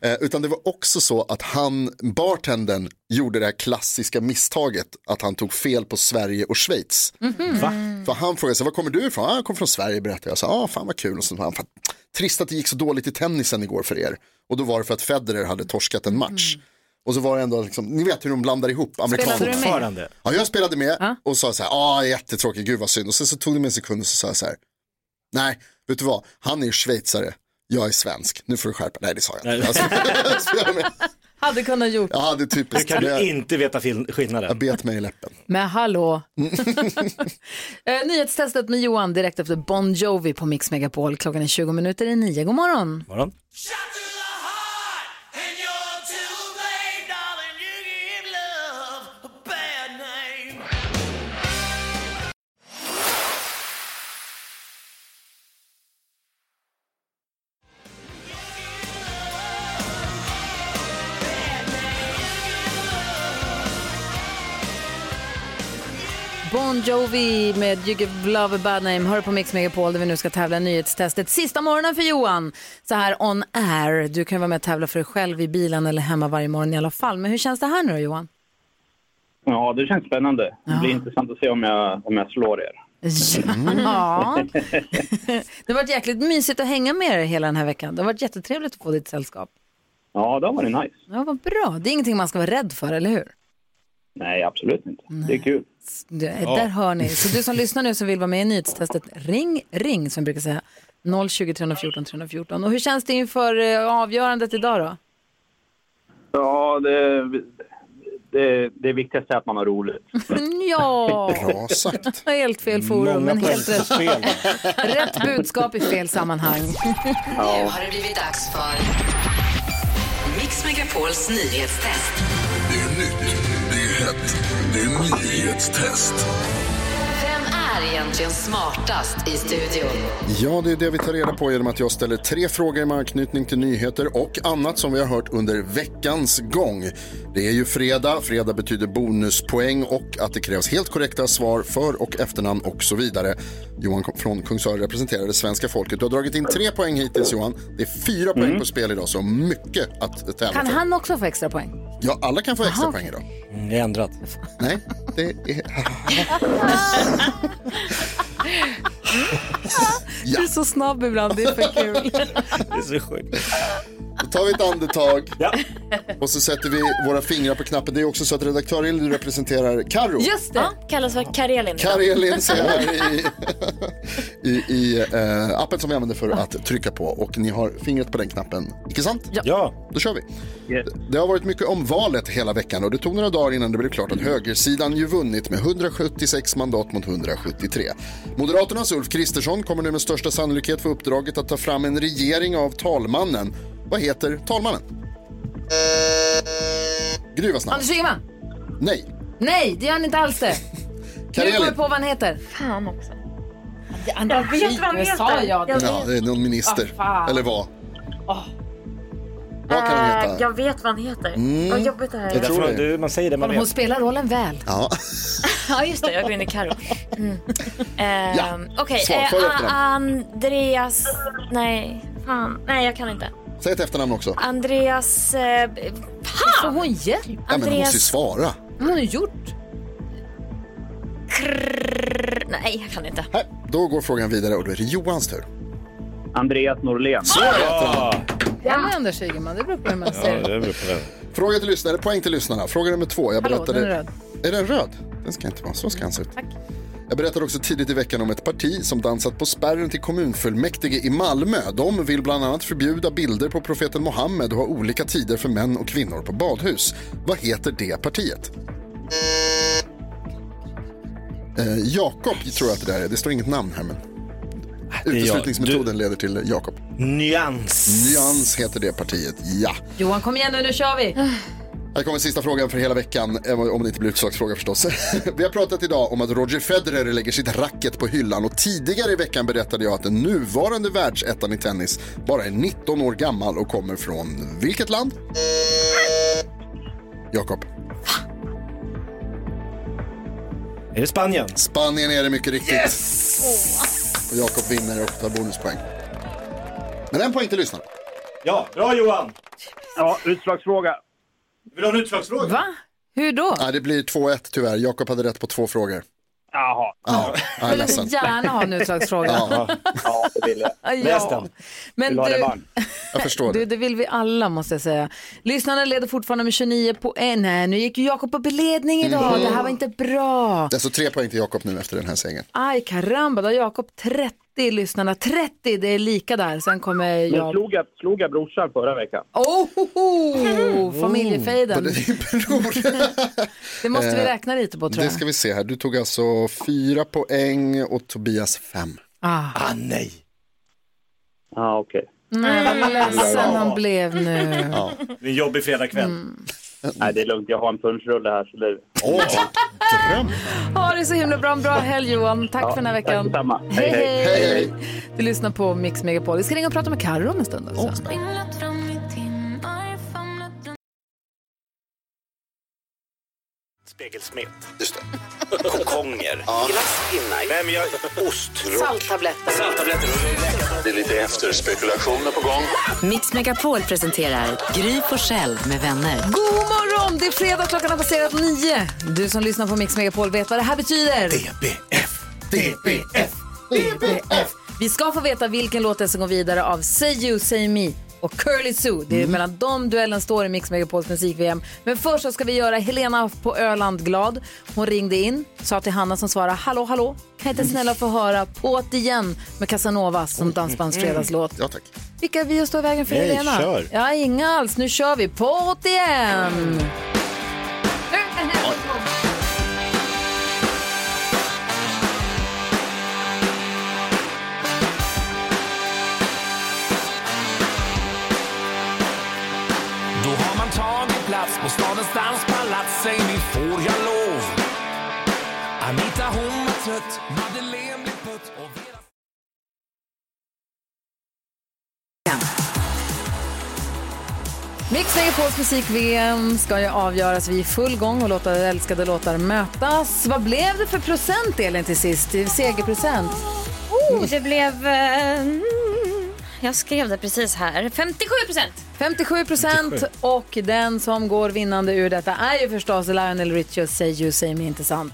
Eh, Utan det var också så att han, bartendern, gjorde det här klassiska misstaget att han tog fel på Sverige och Schweiz. Va? För han frågade sig, var kommer du ifrån? Ah, jag kommer från Sverige berättade jag. Så, ah, fan vad kul. Och så, han, "Fan, trist att det gick så dåligt i tennisen igår för er. Och då var det för att Federer hade torskat en match. Och så var det ändå, liksom, ni vet hur de blandar ihop amerikaner. Spelade du med? Ja, jag spelade med och sa så här, ah, jättetråkigt, gud vad synd. Och sen så tog det mig en sekund och så sa jag så här, nej, vet du vad, han är ju schweizare, jag är svensk, nu får du skärpa Nej, det sa jag inte. Alltså. Hade kunnat gjort. Ja, det är Hur typiskt. kan du inte veta fil- jag skillnaden? bet mig i läppen. Men hallå. Eh, Nyhetstestet med Johan direkt efter Bon Jovi på Mix Megapol. Klockan är 20 minuter i nio. God morgon. Morgon. Bon Jovi med You Give Love a Bad Name. Hör på Mix Megapol där vi nu ska tävla nyhetstestet. Sista morgonen för Johan. Så här on air. Du kan vara med och tävla för dig själv i bilen eller hemma varje morgon i alla fall. Men hur känns det här nu då Johan? Ja, det känns spännande. Det blir intressant att se om jag, om jag slår er. Ja. Det har varit jäkligt mysigt att hänga med er hela den här veckan. Det har varit jättetrevligt att få ditt sällskap. Ja, det har varit nice. Ja, vad bra. Det är ingenting man ska vara rädd för, eller hur? Nej, absolut inte. Det är kul. Det, Ja. Där hör ni. Så du som lyssnar nu som vill vara med i nyhetstestet, ring, ring som brukar säga. 020 314 314. Och hur känns det inför eh, avgörandet idag då? Ja, det, det, det viktigaste är att man har roligt. Ja, Bra sagt. helt fel forum, Många men helt rätt. rätt budskap i fel sammanhang. Nu har det blivit dags för Mix Megapols nyhetstest. Det är nytt, hett, det är nyhetstest. Är egentligen smartast i studion? Ja, det är det vi tar reda på genom att jag ställer tre frågor med anknytning till nyheter och annat som vi har hört under veckans gång. Det är ju fredag, fredag betyder bonuspoäng och att det krävs helt korrekta svar för och efternamn och så vidare. Johan från Kungsör representerar det svenska folket. Du har dragit in tre poäng hittills Johan. Det är fyra poäng Mm. på spel idag, så mycket att tävla Kan för. han också få extra poäng? Ja, alla kan få extra Jaha, poäng idag. Det är ändrat. Nej, det är... Du är så snabb ibland, det är för kul. Det är så sjukt. Då tar vi ett andetag och så sätter vi våra fingrar på knappen. Det är också så att redaktör Elin representerar Karo. Just det. Ja, kallas för Karelin. Karelin ser jag här i, i, i eh, appen som vi använder för att trycka på. Och ni har fingret på den knappen, icke sant? Ja. Då kör vi. Det har varit mycket om valet hela veckan och det tog några dagar innan det blev klart att högersidan ju vunnit med 176 mandat mot 173. Moderaternas Ulf Kristersson kommer nu med största sannolikhet få uppdraget att ta fram en regering av talmannen. Vad heter talmannen? Gry var snabb. Anders Ygeman? Nej. Nej, det gör han inte alls det. Nu Karelin. kommer jag på vad han heter. Fan också. Jag vet vad han heter. sa jag. Jag Ja, det är någon minister. Ah, fan. Eller vad? Vad kan han Eh, heta? Jag vet vad han heter. Mm. Vad jobbigt det här Jag tror det. Du, man säger det man Hon vet. spelar rollen väl. Ja. Ja, just det. Jag går in i Carro. Mm. Ehm, Okej, Svar, eh, A-. Andreas... Nej, fan. Nej, jag kan inte. Säg ett efternamn också. Andreas... Eh, Får hon hjälp? Ja, men hon måste ju Andreas... svara. Hon har gjort. Krrr, nej, jag kan inte. Då går frågan vidare och då är det Johans tur. Andreas Norlén. Så heter han. Ja. med Anders Ygeman, det beror på hur man ser det. beror på det. Fråga till lyssnare, poäng till lyssnarna. Fråga nummer två. Jag Hallå, berättade... den är röd. Är den röd? Den ska inte vara. Så ska den se ut. Jag berättade också tidigt i veckan om ett parti som dansat på spärren till kommunfullmäktige i Malmö. De vill bland annat förbjuda bilder på profeten Mohammed och ha olika tider för män och kvinnor på badhus. Vad heter det partiet? Eh, Jakob tror jag att det där är. Det står inget namn här men uteslutningsmetoden leder till Jakob. Nyans. Nyans heter det partiet, ja. Johan, kom igen nu, nu kör vi. Här kommer sista frågan för hela veckan, eh, om det inte blir utslagsfråga förstås. Vi har pratat idag om att Roger Federer lägger sitt racket på hyllan och tidigare i veckan berättade jag att den nuvarande världsettan i tennis bara är 19 år gammal och kommer från vilket land? Jakob. Är det Spanien? Spanien är det mycket riktigt. Och Jakob vinner och tar bonuspoäng. Men en poäng till lyssnarna. Ja, bra Johan. Ja, utslagsfråga. Vill du ha en utslagsfråga? Va? Hur då? Nej, det blir 2-1 tyvärr. Jakob hade rätt på två frågor. Jaha. Ja, jag är Jag ledsen. vill gärna ha en utslagsfråga. Ja, Ja, det vill jag. Ja. Men Vill du ha revansch? jag förstår du, det. det vill vi alla måste jag säga. Lyssnarna leder fortfarande med 29 poäng. Nej, nu gick ju Jakob upp i ledning idag. Mhm. Det här var inte bra. Det är alltså tre poäng till Jakob nu efter den här segern. Aj, karamba, då har Jakob 30 lyssnarna. 30, det är lika där. Sen kommer Men jag... slog jag, slog jag brorsan förra veckan? Oh, ho, ho, familjefejden. Det? Det måste vi Eh, räkna lite på tror Det jag. ska vi se här. Du tog alltså fyra poäng och Tobias fem. Ah. Ah, nej. Ja, ah, okej. Nej, vad ledsen han blev nu. Ja. Det är en jobbig fredagkväll. Mm. Nej, det är lugnt. Jag har en punschrulle här. Så det... Åh, dröm. Ha det så himla bra. En bra helg Johan. Tack Ja, för den här veckan. Hej, Hej, hej. hej. Du lyssnar på Mix Megapol. Vi ska ringa och prata med Carro om en stund också. Spegelsmet. Just det. Kokonger. Glasspinnar. Nej, men jag... Salttabletter. Salttabletter. Det är lite efterspekulationer på gång. Mix Megapol presenterar Gry Forssell med vänner. God morgon! Det är fredag, klockan har passerat nio. Du som lyssnar på Mix Megapol vet vad det här betyder. DBF. DBF, DBF. Vi ska få veta vilken låt det är som går vidare av Say You, Say Me och Curly Sue. Det är Mm. mellan dem duellen står i Mix Megapols musik-VM. Men först så ska vi göra Helena på Öland glad. Hon ringde in, sa till Hanna som svarade hallå hallå, kan jag inte snälla få höra På't igen med Casanova som dansbandsfredagslåt. Ja tack. Vilka vi står i vägen för Nej, Helena? kör. Ja, inga alls. Nu kör vi På't igen! Trött, Madeleine blev putt och Vera... Mix Megapols musik-VM ska ju avgöras. Vi är i full gång och låta älskade låtar mötas. Vad blev det för procent, Elin, till sist? Segerprocent? Oh, det blev... eh, jag skrev det precis här. 57 procent. 57 procent och den som går vinnande ur detta är ju förstås Lionel Richie och Say You Say Me Inte Sant.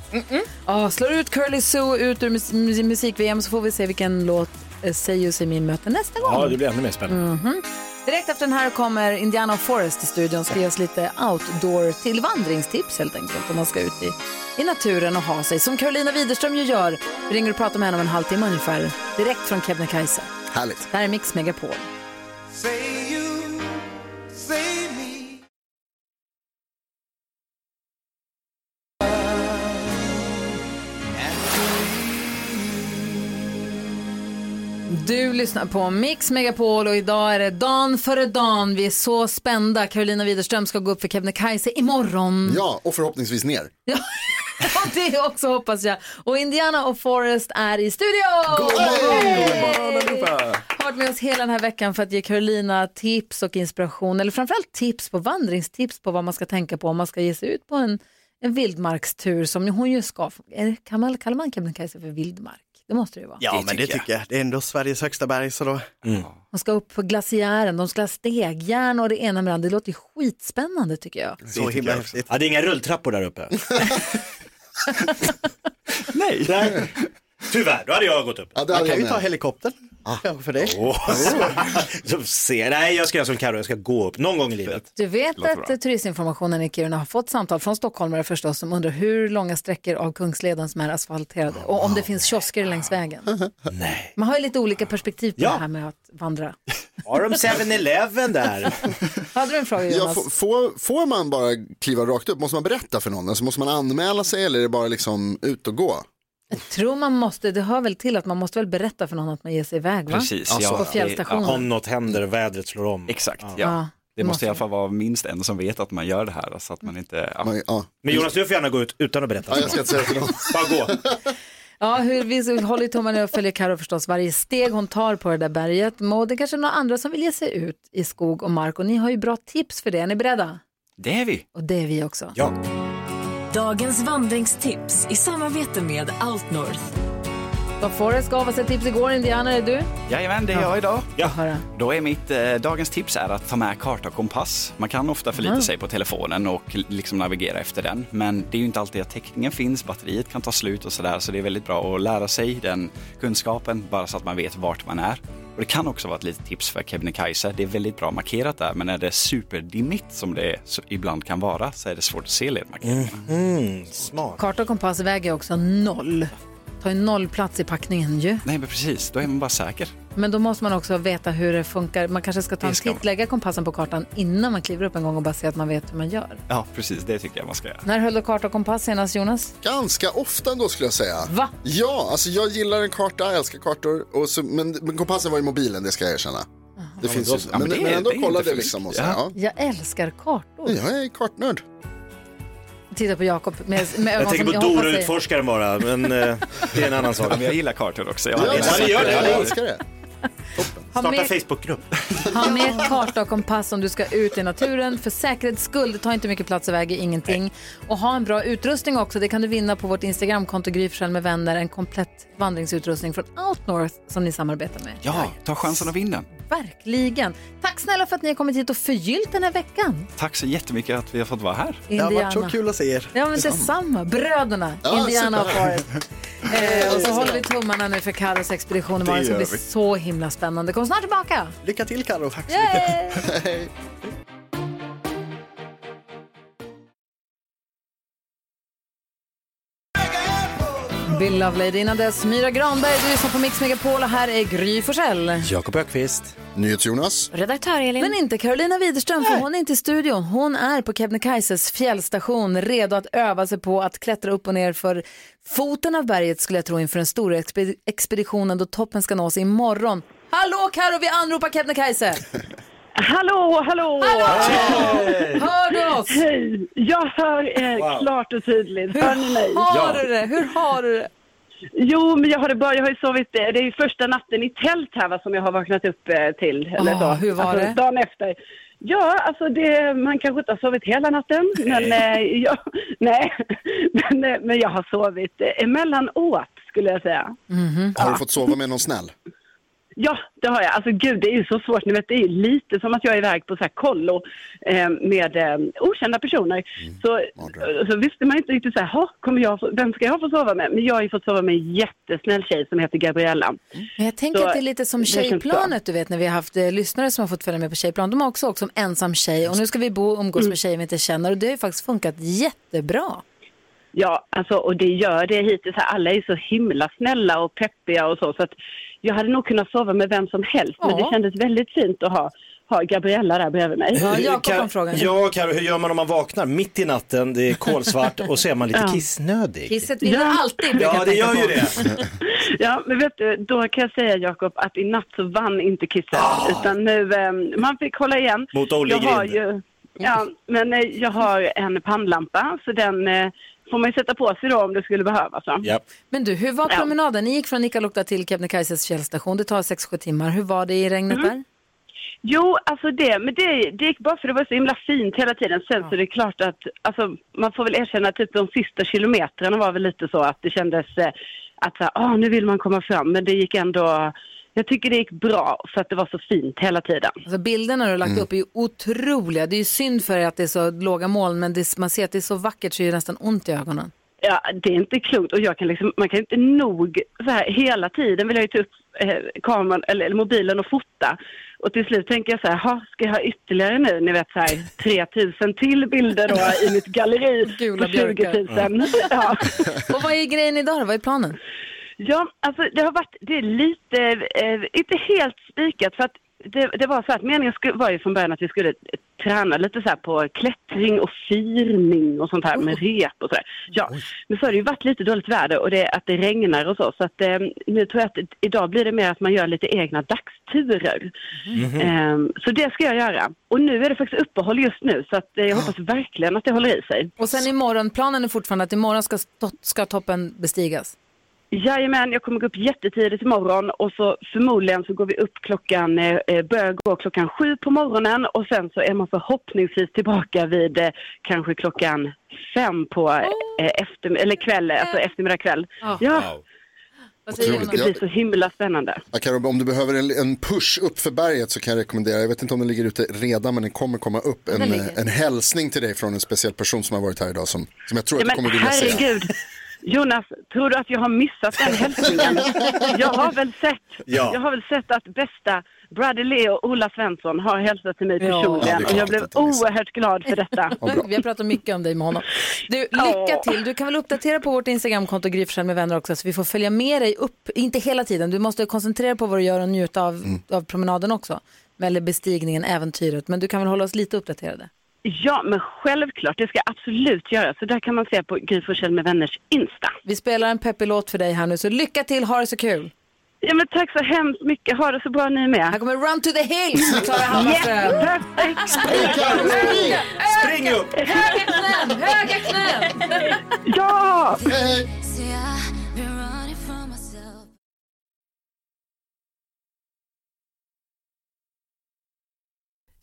Ja, slår ut Curly Sue ut ur mus- mus- musik-VM så får vi se vilken låt Say You Say Me möter nästa gång. Ja, det blir ännu mer spännande. Mhm. Direkt efter den här kommer Indiana Forest i studion ska ge oss lite outdoor till vandringstips helt enkelt om man ska ut i, i naturen och ha sig. Som Carolina Widerström ju gör. Vi ringer och pratar med henne om en halvtimme ungefär. Direkt från Kebnekaise. Härligt. Det här är Mix Megapol. Say you, say me. Du lyssnar på Mix Megapol och idag är det dan före dan. Vi är så spända. Carolina Widerström ska gå upp för Kebnekaise imorgon. Ja, och förhoppningsvis ner. Ja, det också hoppas jag. Och Indiana och Forrest är i studion! God morgon! Varit med oss hela den här veckan för att ge Carolina tips och inspiration, eller framförallt tips på vandringstips på vad man ska tänka på om man ska ge sig ut på en, en vildmarkstur som hon ju ska. Är det, kan man, kallar man Kebnekaise för vildmark? Det måste det ju vara. Ja, men det tycker jag. Det är ändå Sveriges högsta berg, så då... De ska upp på glaciären, de ska ha stegjärn och det ena med det andra. Det låter ju skitspännande tycker jag. Så himla häftigt. Ja, det är inga rulltrappor där uppe. Nej. Tyvärr, då hade jag gått upp. Ja, Man kan ju ta helikoptern. Kanske för det. Åh, så se. Nej, jag ska göra som Karo, jag ska gå upp någon gång i livet. Du vet Låter att bra. turistinformationen i Kiruna har fått samtal från stockholmare förstås som undrar hur långa sträckor av Kungsleden som är asfalterade och om det finns kiosker längs vägen. Nej. Man har ju lite olika perspektiv på Ja. det här med att vandra. Har de 7-Eleven där? Hade du en fråga Ja, Jonas? får, får, får man bara kliva rakt upp? Måste man berätta för någon? Alltså, måste man anmäla sig eller är det bara liksom ut och gå? Jag tror man måste, det hör väl till att man måste väl berätta för någon att man ger sig iväg va? Precis, alltså, ja. på fjällstationen. Om något händer och vädret slår om. Exakt, ja. Ja, det måste i alla fall vara minst en som vet att man gör det här så att man inte... Ja. Men Jonas, du får gärna gå ut utan att berätta. Ja, jag ska inte säga till någon. Bara gå. Ja, hur, vi håller tummarna och följer Karo förstås varje steg hon tar på det där berget. Och det är kanske är några andra som vill ge sig ut i skog och mark och ni har ju bra tips för det. Är ni beredda? Det är vi. Och det är vi också. Ja. Dagens vandringstips i samarbete med Outnorth. Vad Forrest gav oss ett tips igår, Indiana, är det du? Jajamän, det är jag idag. Ja. Då är mitt eh, dagens tips är att ta med karta och kompass. Man kan ofta förlita Mm. sig på telefonen och liksom navigera efter den. Men det är ju inte alltid att täckningen finns, batteriet kan ta slut och sådär. Så det är väldigt bra att lära sig den kunskapen bara så att man vet vart man är. Och det kan också vara ett litet tips för Kebnekaise. Det är väldigt bra markerat där, men när det är superdimmigt som det så ibland kan vara så är det svårt att se ledmarkeringarna. Mm, smart. Karta och kompass väger också noll. Tar ju noll plats i packningen ju. Nej, men precis. Då är man bara säker. Men då måste man också veta hur det funkar. Man kanske ska ta en Det ska titt, lägga kompassen på kartan innan man kliver upp en gång och bara se att man vet hur man gör. Ja, precis. Det tycker jag man ska göra. När höll du karta och kompass senast, Jonas? Ganska ofta ändå skulle jag säga. Va? Ja, alltså jag gillar en karta, jag älskar kartor. Och så, men, men kompassen var i mobilen, det ska jag erkänna. Det finns ju, Ja, men, men det men, ändå det kolla det för liksom. Och så, Ja. ja. Jag älskar kartor. Jag är kartnörd. Titta på Jakob med, med ögon Jag tänker som på Dora utforskaren bara, men eh, det är en annan sak. Ja, men jag gillar kartor också. Jag Ja, jag Ja. älskar det. Ha Starta med, Facebookgrupp. ha med karta och kompass om du ska ut i naturen. För säkerhets skull, det tar inte mycket plats och väger ingenting. Och ha en bra utrustning också. Det kan du vinna på vårt Instagramkonto Gry med vänner. En komplett vandringsutrustning från Outnorth som ni samarbetar med. Ja, ta chansen att vinna. Verkligen. Tack snälla för att ni har kommit hit och förgyllt den här veckan. Tack så jättemycket att vi har fått vara här. Det har varit så Indiana. kul att se er. Ja men detsamma. Bröderna, Ja, Indiana och. Forrest. Eh, och så håller vi tummarna nu för Carros expedition imorgon. Det ska bli så himla spännande. Kom snart tillbaka. Lycka till Carro. Tack så mycket. Bill Lovelady innan dess. Myra Granberg, du lyssnar på Mix Megapol och här är Gry Forssell. Jakob Ökvist. NyhetsJonas. Redaktör Elin. Men inte Carolina Widerström, för hon är inte i studion. Hon är på Kebnekaises fjällstation, redo att öva sig på att klättra upp och ner för foten av berget skulle jag tro inför den stora expe- expeditionen då toppen ska nås imorgon. Hallå Karo, vi anropar Kebnekaise! Hallå, hallå! Hör du oss? Hej! Jag hör er Wow. klart och tydligt. Hör ni mig? Har du det? Hur har du det? Jo, men jag har det bra. Jag har ju sovit, eh, det är ju första natten i tält här va, som jag har vaknat upp eh, till. Eller Ah, så. hur var alltså, det? Dagen efter. Ja, alltså det, man kanske inte har sovit hela natten, men, eh, jag, nej. men, men jag har sovit emellanåt skulle jag säga. Har du fått sova med någon snäll? Ja, det har jag. Alltså gud, det är ju så svårt. Ni vet, det är lite som att jag är iväg på så här kollo eh, med eh, okända personer. Så, så visste man inte riktigt så här, "Ha, kommer jag få, vem ska jag få sova med? Men jag har ju fått sova med en jättesnäll tjej som heter Gabriella. Men jag tänker Så att det är lite som tjejplanet, du vet när vi har haft eh, lyssnare som har fått följa med på tjejplan. De har också åkt som ensam tjej och nu ska vi bo och umgås Mm. med tjejer vi inte känner och det har ju faktiskt funkat jättebra. Ja, alltså, och det gör det hittills. Alla är så himla snälla och peppiga och så. Så att jag hade nog kunnat sova med vem som helst. Men Ja. det kändes väldigt fint att ha, ha Gabriella där bredvid mig. Kar- Ja, Karo, hur gör man om man vaknar mitt i natten, det är kolsvart och så är man lite Ja. kissnödig? Kisset vinner alltid, brukar Ja, det gör ju det. Ja, men vet du, då kan jag säga Jakob att i natt så vann inte Kisset. Utan nu, eh, man fick hålla igen. Mot Olle jag har Grind. ju, Ja, men eh, jag har en pannlampa så den eh, får man ju sätta på sig då om det skulle behövas. va? Men du, hur var Ja. promenaden? Ni gick från Nikkaluokta till Kebnekaises fjällstation. Det tar 6-7 timmar. Hur var det i regnet Mm. där? Jo, alltså det, men det, det gick bara för det var så himla fint hela tiden. Sen så är det klart att, alltså man får väl erkänna att typ de sista kilometrarna var väl lite så att det kändes eh, att så här, ah, nu vill man komma fram. Men det gick ändå, jag tycker det gick bra för att det var så fint hela tiden. Alltså bilderna du har lagt Mm. upp är ju otroliga. Det är ju synd för er att det är så låga moln, men det, man ser att det är så vackert så är det nästan ont i ögonen. Ja, det är inte klokt och jag kan liksom, man kan inte nog, så här, hela tiden vill jag ju ta upp eh, kameran eller, eller mobilen och fota. Och till slut tänker jag så här, "Ha, ska jag ha ytterligare nu, ni vet så här 3000 till bilder då i mitt galleri Gula på 20 björkar. 000. Ja. Och vad är grejen idag då? Vad är planen? Ja, alltså det har varit, det är lite, eh, inte helt spikat för att det, det var så att meningen skulle, var ju från början att vi skulle eh, träna lite så här på klättring och firning och sånt här med rep och sådär. Ja, men så har det ju varit lite dåligt väder och det, att det regnar och så. Så att eh, nu tror jag att idag blir det mer att man gör lite egna dagsturer. Eh, så det ska jag göra. Och nu är det faktiskt uppehåll just nu så att eh, jag hoppas verkligen att det håller i sig. Och sen imorgon, planen är fortfarande att imorgon ska, ska toppen bestigas. Jajamän, jag kommer gå upp jättetidigt imorgon och så förmodligen så går vi upp klockan, eh, börjar gå klockan sju på morgonen och sen så är man förhoppningsvis tillbaka vid eh, kanske klockan fem på eh, efter, eller kväll, alltså eftermiddag kväll. Ja. Vad Det ska bli så himla spännande. Ja, Karo, om du behöver en, en push upp för berget så kan jag rekommendera, jag vet inte om den ligger ute redan men den kommer komma upp, en, en hälsning till dig från en speciell person som har varit här idag som, som jag tror Ja, att du kommer vilja se. Jonas, tror du att jag har missat den hälsningen? Jag har väl sett, Ja. jag har väl sett att bästa Brother Leo Ola Svensson har hälsat till mig Ja. personligen Ja, och jag blev oerhört glad för detta. Vi har pratat mycket om dig med honom. Du, lycka till. Du kan väl uppdatera på vårt Instagramkonto Gry med vänner också så vi får följa med dig upp, inte hela tiden. Du måste koncentrera på vad du gör och njuta av, Mm. av promenaden också. Eller bestigningen, äventyret. Men du kan väl hålla oss lite uppdaterade. Ja, men självklart, det ska jag absolut göra. Så där kan man se på Gry med vänners Insta. Vi spelar en peppig låt för dig här nu, så lycka till, ha det så kul. Ja, men tack så hemskt mycket. Ha det så bra ni med. Här kommer Run to the Hills med Klara Hammarström. Yes, perfekt. Spring upp! Höga knän, höga knän! Ja!